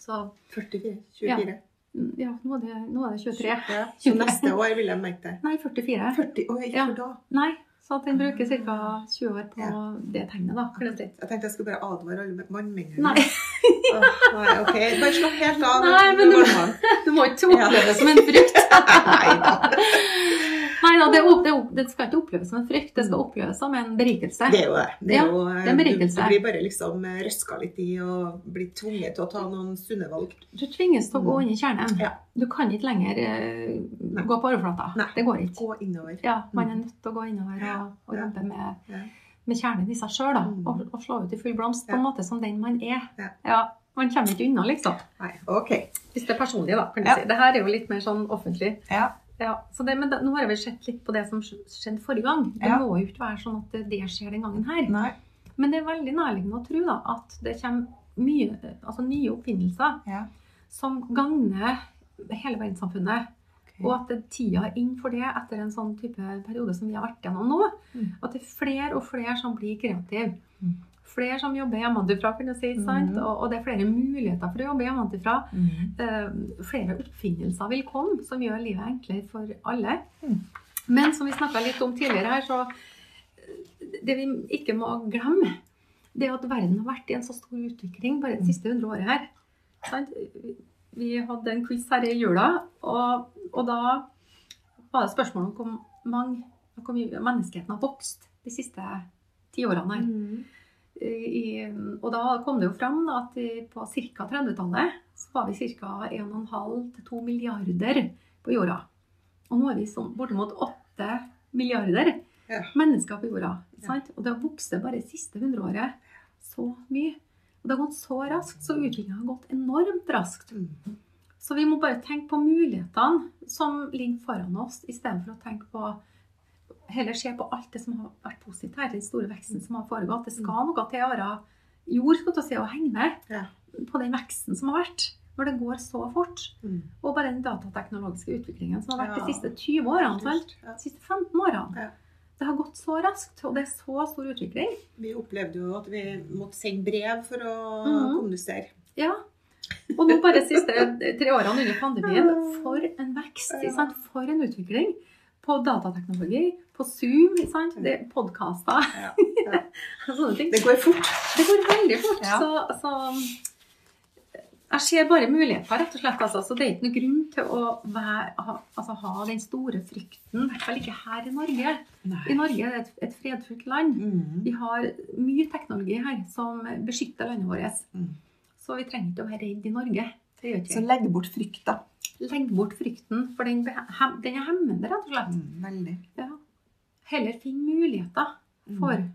Speaker 2: Så
Speaker 1: 44? 24?
Speaker 2: Ja, ja, nå er det, nå er det 23.
Speaker 1: Ja. Så neste år vil jeg merke det?
Speaker 2: Nei, 44.
Speaker 1: 40 år, ikke
Speaker 2: Ja.
Speaker 1: da.
Speaker 2: Nei, så at den bruker ca. 20 år på
Speaker 1: Ja.
Speaker 2: det tegnet, da.
Speaker 1: Jeg tenkte jeg skulle bare advare alle mannmennene.
Speaker 2: Nei,
Speaker 1: oh, nei, ok. Bare slapp helt av.
Speaker 2: Nei, men du- du må ikke oppleve det som en frykt.
Speaker 1: Nei da.
Speaker 2: Nei da, det, det, det skal ikke oppleves som en frykt, det skal oppleves som en berikelse.
Speaker 1: Det er jo det. Det er
Speaker 2: Ja,
Speaker 1: jo,
Speaker 2: det er berikelse.
Speaker 1: Du, du blir bare liksom eh, røska litt i og blir tvunget til å ta noen sunne valg.
Speaker 2: Du tvinges til å gå inn i kjernen.
Speaker 1: Ja.
Speaker 2: Du kan ikke lenger uh, gå på overflata.
Speaker 1: Nei.
Speaker 2: Det går ikke.
Speaker 1: Gå innover.
Speaker 2: Ja, Man er nødt til å gå innover og, og
Speaker 1: Ja.
Speaker 2: jobbe med,
Speaker 1: Ja.
Speaker 2: med kjernen i seg sjøl.
Speaker 1: Mm.
Speaker 2: Og, og slå ut i full blomst på en måte som den man er.
Speaker 1: Ja.
Speaker 2: Man kommer ikke unna, liksom.
Speaker 1: Nei, ok.
Speaker 2: Hvis det er personlig, da. kan du
Speaker 1: Ja.
Speaker 2: si. Det her er jo litt mer sånn offentlig.
Speaker 1: Ja.
Speaker 2: Ja, så det, men da, Nå har vi sett litt på det som skjedde forrige gang. Det
Speaker 1: Ja.
Speaker 2: må jo ikke være sånn at det, skjer den gangen her.
Speaker 1: Nei.
Speaker 2: Men det er veldig nærliggende å tro da, at det kommer mye, altså nye oppfinnelser
Speaker 1: Ja.
Speaker 2: som gagner hele verdenssamfunnet.
Speaker 1: Okay.
Speaker 2: Og at det tida er inn for det etter en sånn type periode som vi har vært gjennom nå.
Speaker 1: Mm.
Speaker 2: At det er flere og flere som blir kreative.
Speaker 1: Mm.
Speaker 2: Flere som jobber hjemmefra, kan du si. sant?
Speaker 1: Mhm.
Speaker 2: Og, og det er flere muligheter for å jobbe hjemmefra.
Speaker 1: Mm.
Speaker 2: Uh, flere oppfinnelser vil komme som gjør livet enklere for alle.
Speaker 1: Mm.
Speaker 2: Men som vi snakka litt om tidligere her, så eh, Det vi ikke må glemme, det er at verden har vært i en så stor utvikling bare det siste hundre året her. Sant? Vi hadde en quiz her i jula, og, og da var det spørsmål om hvor mange menneskeheten har vokst de siste ti årene her.
Speaker 1: Mm.
Speaker 2: I, og da kom det jo fram at på ca. 30-tallet så var vi ca. 1,5-2 milliarder på jorda. Og nå er vi sånn bortimot 8 milliarder
Speaker 1: Ja.
Speaker 2: mennesker på jorda. Sant? Og det har vokst bare det siste hundreåret så mye. Og det har gått så raskt, så utviklinga har gått enormt raskt.
Speaker 1: Mm.
Speaker 2: Så vi må bare tenke på mulighetene som ligger foran oss, istedenfor å tenke på Heller se på alt det som har vært positivt her, den store veksten som har foregått. Det skal noe til være jord skal si, å henge med
Speaker 1: Ja.
Speaker 2: på den veksten som har vært. Når det går så fort.
Speaker 1: Mm.
Speaker 2: Og bare den datateknologiske utviklingen som har vært
Speaker 1: Ja.
Speaker 2: de siste 20 årene.
Speaker 1: Ja.
Speaker 2: De siste 15 årene. Det har gått så raskt, og det er så stor utvikling.
Speaker 1: Vi opplevde jo at vi måtte sende brev for å
Speaker 2: mm.
Speaker 1: kommunisere.
Speaker 2: Ja. Og nå bare de siste tre årene under pandemien, for en vekst, for en utvikling på datateknologi, på Zoom, sant? det er podkaster
Speaker 1: Ja.
Speaker 2: sånne ting.
Speaker 1: Det går fort.
Speaker 2: Det går veldig fort.
Speaker 1: Ja.
Speaker 2: Så, så jeg ser bare muligheter, rett og slett. Altså. Så det er ikke noen grunn til å være, ha, altså, ha den store frykten. I hvert fall ikke her i Norge. I Norge er det et, et fredfullt land.
Speaker 1: Mm.
Speaker 2: Vi har mye teknologi her som beskytter landet vårt.
Speaker 1: Mm.
Speaker 2: Så vi trenger ikke å være redde i Norge
Speaker 1: Så legg bort frykta.
Speaker 2: Legg bort frykten, for den, den er hemmende, rett og slett.
Speaker 1: Mm, veldig.
Speaker 2: Ja. Heller finn muligheter for
Speaker 1: Mm.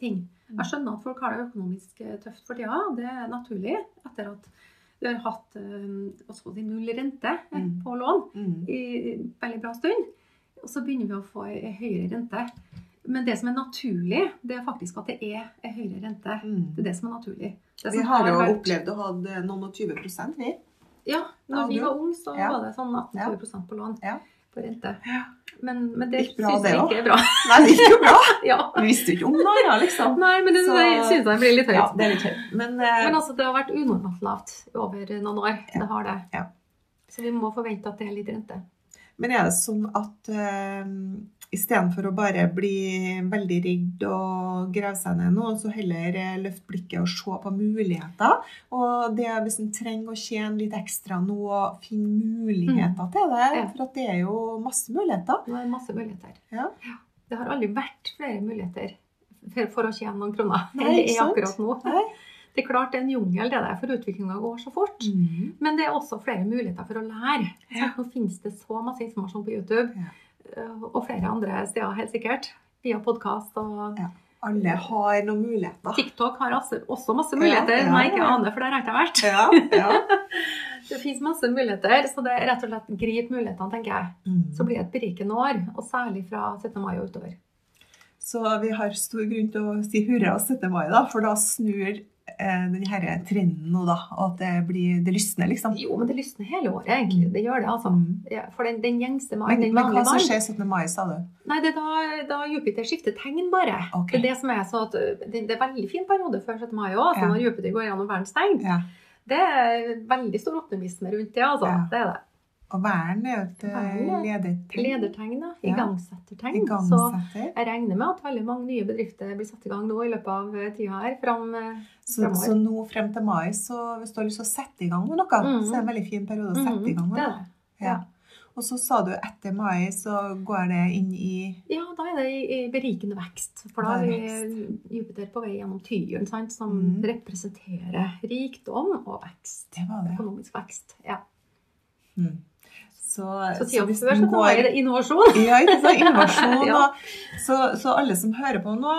Speaker 2: ting. Jeg skjønner at folk har det økonomisk eh, tøft for tida. Det er naturlig etter at du har hatt også skal man si, null rente eh,
Speaker 1: Mm.
Speaker 2: på lån
Speaker 1: Mm.
Speaker 2: i veldig bra stund. Og så begynner vi å få ei høyere rente. Men det som er naturlig, det er faktisk at det er ei høyere rente.
Speaker 1: Mm.
Speaker 2: Det er det som er naturlig. Det
Speaker 1: Vi
Speaker 2: har,
Speaker 1: har jo opplevd å ha noen og 20 prosent, vi.
Speaker 2: Ja, når vi var unge, så
Speaker 1: Ja.
Speaker 2: var det sånn 18-20 på lån
Speaker 1: Ja.
Speaker 2: på rente. Men, men det syns jeg ikke er bra.
Speaker 1: Nei, det gikk jo bra.
Speaker 2: ja.
Speaker 1: Vi visste jo ikke om det. liksom.
Speaker 2: Nei, men det,
Speaker 1: Så-
Speaker 2: det syns jeg blir litt høyt.
Speaker 1: Ja, det er litt høyt. Men, uh...
Speaker 2: Men altså, det har vært unormalt lavt over noen år. Det har det.
Speaker 1: Ja.
Speaker 2: Så vi må forvente at det er litt rente.
Speaker 1: Men er det sånn at uh, istedenfor å bare bli veldig redd og grave seg ned nå, så heller løfte løft blikket og se på muligheter? Og det hvis en trenger å tjene litt ekstra nå, finne muligheter til det.
Speaker 2: Mm. Ja.
Speaker 1: For at det er jo masse muligheter.
Speaker 2: Det er masse muligheter.
Speaker 1: Ja.
Speaker 2: Det har aldri vært flere muligheter for, for å tjene noen kroner
Speaker 1: Nei,
Speaker 2: enn det er akkurat nå.
Speaker 1: Nei.
Speaker 2: Det er klart det er en jungel, det der, for utviklinga går så fort.
Speaker 1: Mm.
Speaker 2: Men det er også flere muligheter for å lære.
Speaker 1: Ja.
Speaker 2: Nå finnes det så masse informasjon på YouTube,
Speaker 1: Ja.
Speaker 2: Og flere andre steder helt sikkert. Via podkast og
Speaker 1: Ja. Alle har noen muligheter.
Speaker 2: TikTok har også, også masse muligheter
Speaker 1: Ja, ja,
Speaker 2: som jeg ikke aner, for der har jeg ikke vært.
Speaker 1: Ja, ja.
Speaker 2: Det finnes masse muligheter, så det er rett og slett grip mulighetene, tenker jeg.
Speaker 1: Mm.
Speaker 2: Så blir det et berikende år, og særlig fra 17. mai og utover.
Speaker 1: Så vi har stor grunn til å si hurra 17. mai, da, for da snur eh, den her trenden nå, da. Og at det blir Det lysner, liksom.
Speaker 2: Jo, men det lysner hele året, egentlig. Det gjør det, altså.
Speaker 1: Mm.
Speaker 2: Ja, for den, den gjengse mai,
Speaker 1: Men,
Speaker 2: den
Speaker 1: men hva som skjer 17. mai, sa du?
Speaker 2: Nei, det er da, da Jupiter skifter tegn, bare.
Speaker 1: Okay.
Speaker 2: Det er det som er så at uh, det, er veldig fin periode før 17. mai òg, altså
Speaker 1: Ja.
Speaker 2: når Jupiter går gjennom verdens tegn.
Speaker 1: Ja.
Speaker 2: Det er veldig stor optimisme rundt det, altså. Det er det.
Speaker 1: Og væren er jo et ledertegn.
Speaker 2: Ledertegn, da.
Speaker 1: Ja.
Speaker 2: Igangsettertegn. Så jeg regner med at veldig mange nye bedrifter blir satt i gang nå i løpet av eh, tida her. Frem, eh,
Speaker 1: Så, så nå frem til mai, så hvis du har lyst til å sette i gang med noe,
Speaker 2: Mhm.
Speaker 1: så er det en veldig fin periode å sette i gang
Speaker 2: mm,
Speaker 1: med.
Speaker 2: det det.
Speaker 1: Ja. Og så sa du etter mai så går det inn i
Speaker 2: Ja, da er det i berikende vekst. For da er
Speaker 1: er
Speaker 2: vi Jupiter på vei gjennom tyren, sant, som
Speaker 1: Mm.
Speaker 2: representerer rikdom og vekst.
Speaker 1: Det var det.
Speaker 2: Økonomisk vekst. Ja.
Speaker 1: Mm. Så,
Speaker 2: Så tida
Speaker 1: hvis du
Speaker 2: så det innovasjon.
Speaker 1: Ja, ikke sant? Innovasjon.
Speaker 2: Ja.
Speaker 1: så, så alle som hører på nå,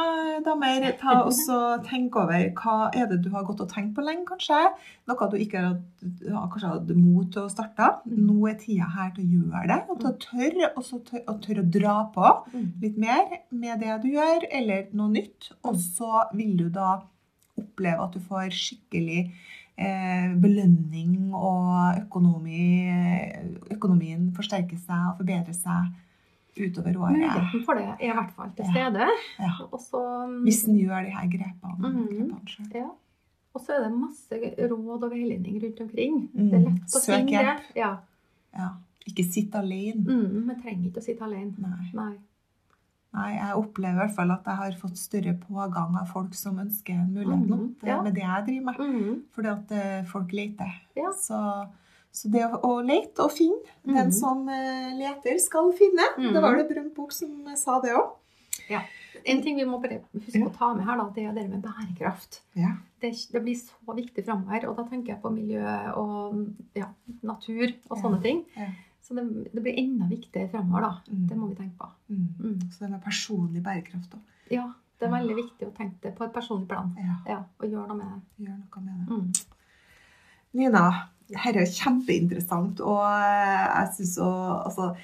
Speaker 1: damer, ta også tenk over hva er det du har gått og tenkt på lenge, kanskje? Noe du ikke har kanskje hatt mot til å starte.
Speaker 2: Mm.
Speaker 1: Nå er tida her til å gjøre det, og til å tørre, og så tør, og tørre å dra på
Speaker 2: Mm.
Speaker 1: litt mer med det du gjør, eller noe nytt. Og så vil du da oppleve at du får skikkelig belønning, og økonomi, økonomien forsterker seg og forbedrer seg utover året.
Speaker 2: Muligheten for det er i hvert fall til stede.
Speaker 1: Ja.
Speaker 2: Ja. Også,
Speaker 1: Hvis en gjør de her grepene.
Speaker 2: Mm,
Speaker 1: grepene
Speaker 2: ja. Og så er det masse råd og veiledning rundt omkring.
Speaker 1: Mm.
Speaker 2: Det er lett å
Speaker 1: Søk hjelp.
Speaker 2: Ja.
Speaker 1: Ja. Ikke sitt alene.
Speaker 2: Mm, trenger ikke å sitte alene.
Speaker 1: Nei.
Speaker 2: Nei.
Speaker 1: Nei, jeg opplever i hvert fall at jeg har fått større pågang av folk som ønsker en mulighet nå.
Speaker 2: Mhm,
Speaker 1: Det
Speaker 2: ja.
Speaker 1: er med det jeg driver med.
Speaker 2: Mm,
Speaker 1: Fordi at eh, folk leter.
Speaker 2: Ja.
Speaker 1: Så, så det å, lete og finne Den
Speaker 2: Mhm.
Speaker 1: som eh, leter, skal finne.
Speaker 2: Mhm.
Speaker 1: Det var det Brønt bok som sa det òg.
Speaker 2: En ting vi må bare huske
Speaker 1: Ja.
Speaker 2: å ta med her, da, det er det med bærekraft.
Speaker 1: Ja.
Speaker 2: Det, det blir så viktig framover, og da tenker jeg på miljø og ja, natur og
Speaker 1: Ja.
Speaker 2: sånne ting. Så det, det blir enda viktigere fremover, da.
Speaker 1: Mm.
Speaker 2: Det må vi tenke på.
Speaker 1: Mm.
Speaker 2: Mm.
Speaker 1: Så det med personlig bærekraft òg.
Speaker 2: Ja, det er veldig viktig å tenke det på et personlig plan.
Speaker 1: Ja,
Speaker 2: Ja, og gjøre noe med det.
Speaker 1: gjør noe med det.
Speaker 2: Mm.
Speaker 1: Nina, dette er kjempeinteressant, og jeg syns Altså,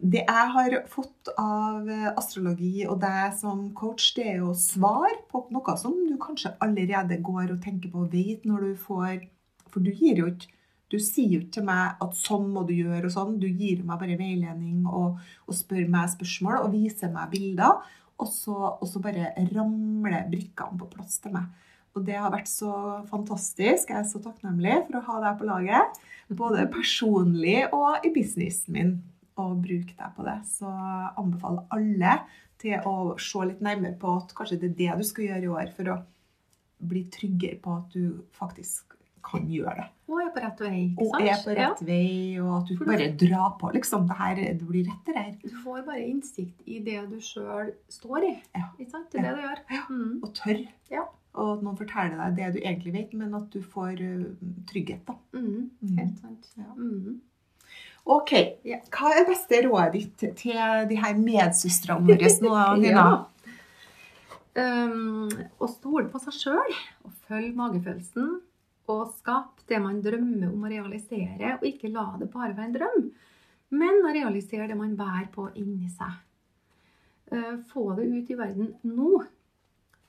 Speaker 1: det jeg har fått av astrologi og deg som coach, det er jo svar på noe som du kanskje allerede går og tenker på og vet når du får For du gir jo ikke du sier til meg at sånn må du gjøre og sånn. Du gir meg bare veiledning og, og spør meg spørsmål og viser meg bilder. Og så, og så bare ramler brikkene på plass til meg. Og det har vært så fantastisk. Jeg er så takknemlig for å ha deg på laget. Både personlig og i businessen min. Og bruke deg på det. Så jeg anbefaler alle til å se litt nærmere på at kanskje det er det du skal gjøre i år for å bli tryggere på at du faktisk kan gjøre det.
Speaker 2: Og er på rett vei, ikke
Speaker 1: Og er på rett vei, og at du
Speaker 2: For du-
Speaker 1: bare drar på, liksom. Det her, det blir rett, det der.
Speaker 2: Du får bare innsikt i det du sjøl står i.
Speaker 1: Ja.
Speaker 2: Ikke sant? Det er det du gjør.
Speaker 1: Ja.
Speaker 2: Mm.
Speaker 1: Og tørr.
Speaker 2: Ja.
Speaker 1: Og at noen forteller deg det du egentlig vet, men at du får uh, trygghet. da.
Speaker 2: Mm,
Speaker 1: Mm.
Speaker 2: helt sant.
Speaker 1: Ja.
Speaker 2: Mm.
Speaker 1: Ok, Hva er beste rådet ditt til de her medsøstrene våre nå, Nina?
Speaker 2: Um, å stole på seg sjøl og følge magefølelsen. Og skape det man drømmer om å realisere, og ikke la det bare være en drøm. Men å realisere det man bærer på inni seg. Uh, få det ut i verden nå,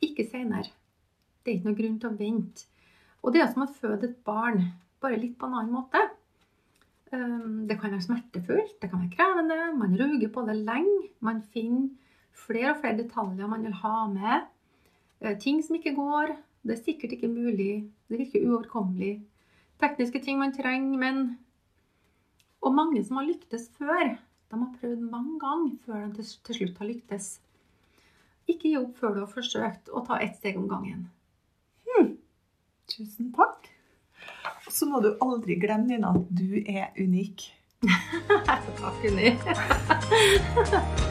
Speaker 2: ikke seinere. Det er ikke noe grunn til å vente. Og det er som å føde et barn, bare litt på en annen måte. Um, Det kan være smertefullt, det kan være krevende, man ruger på det lenge. Man finner flere og flere detaljer man vil ha med. Eh, Ting som ikke går. Det er sikkert ikke mulig. Det virker uoverkommelig. Tekniske ting man trenger, men Og mange som har lyktes før. De har prøvd mange ganger før de til, slutt har lyktes. Ikke gi opp før du har forsøkt å ta ett steg om gangen.
Speaker 1: Tusen takk. Og så må du aldri glemme, Nina, at du er unik.
Speaker 2: Takk, Unni.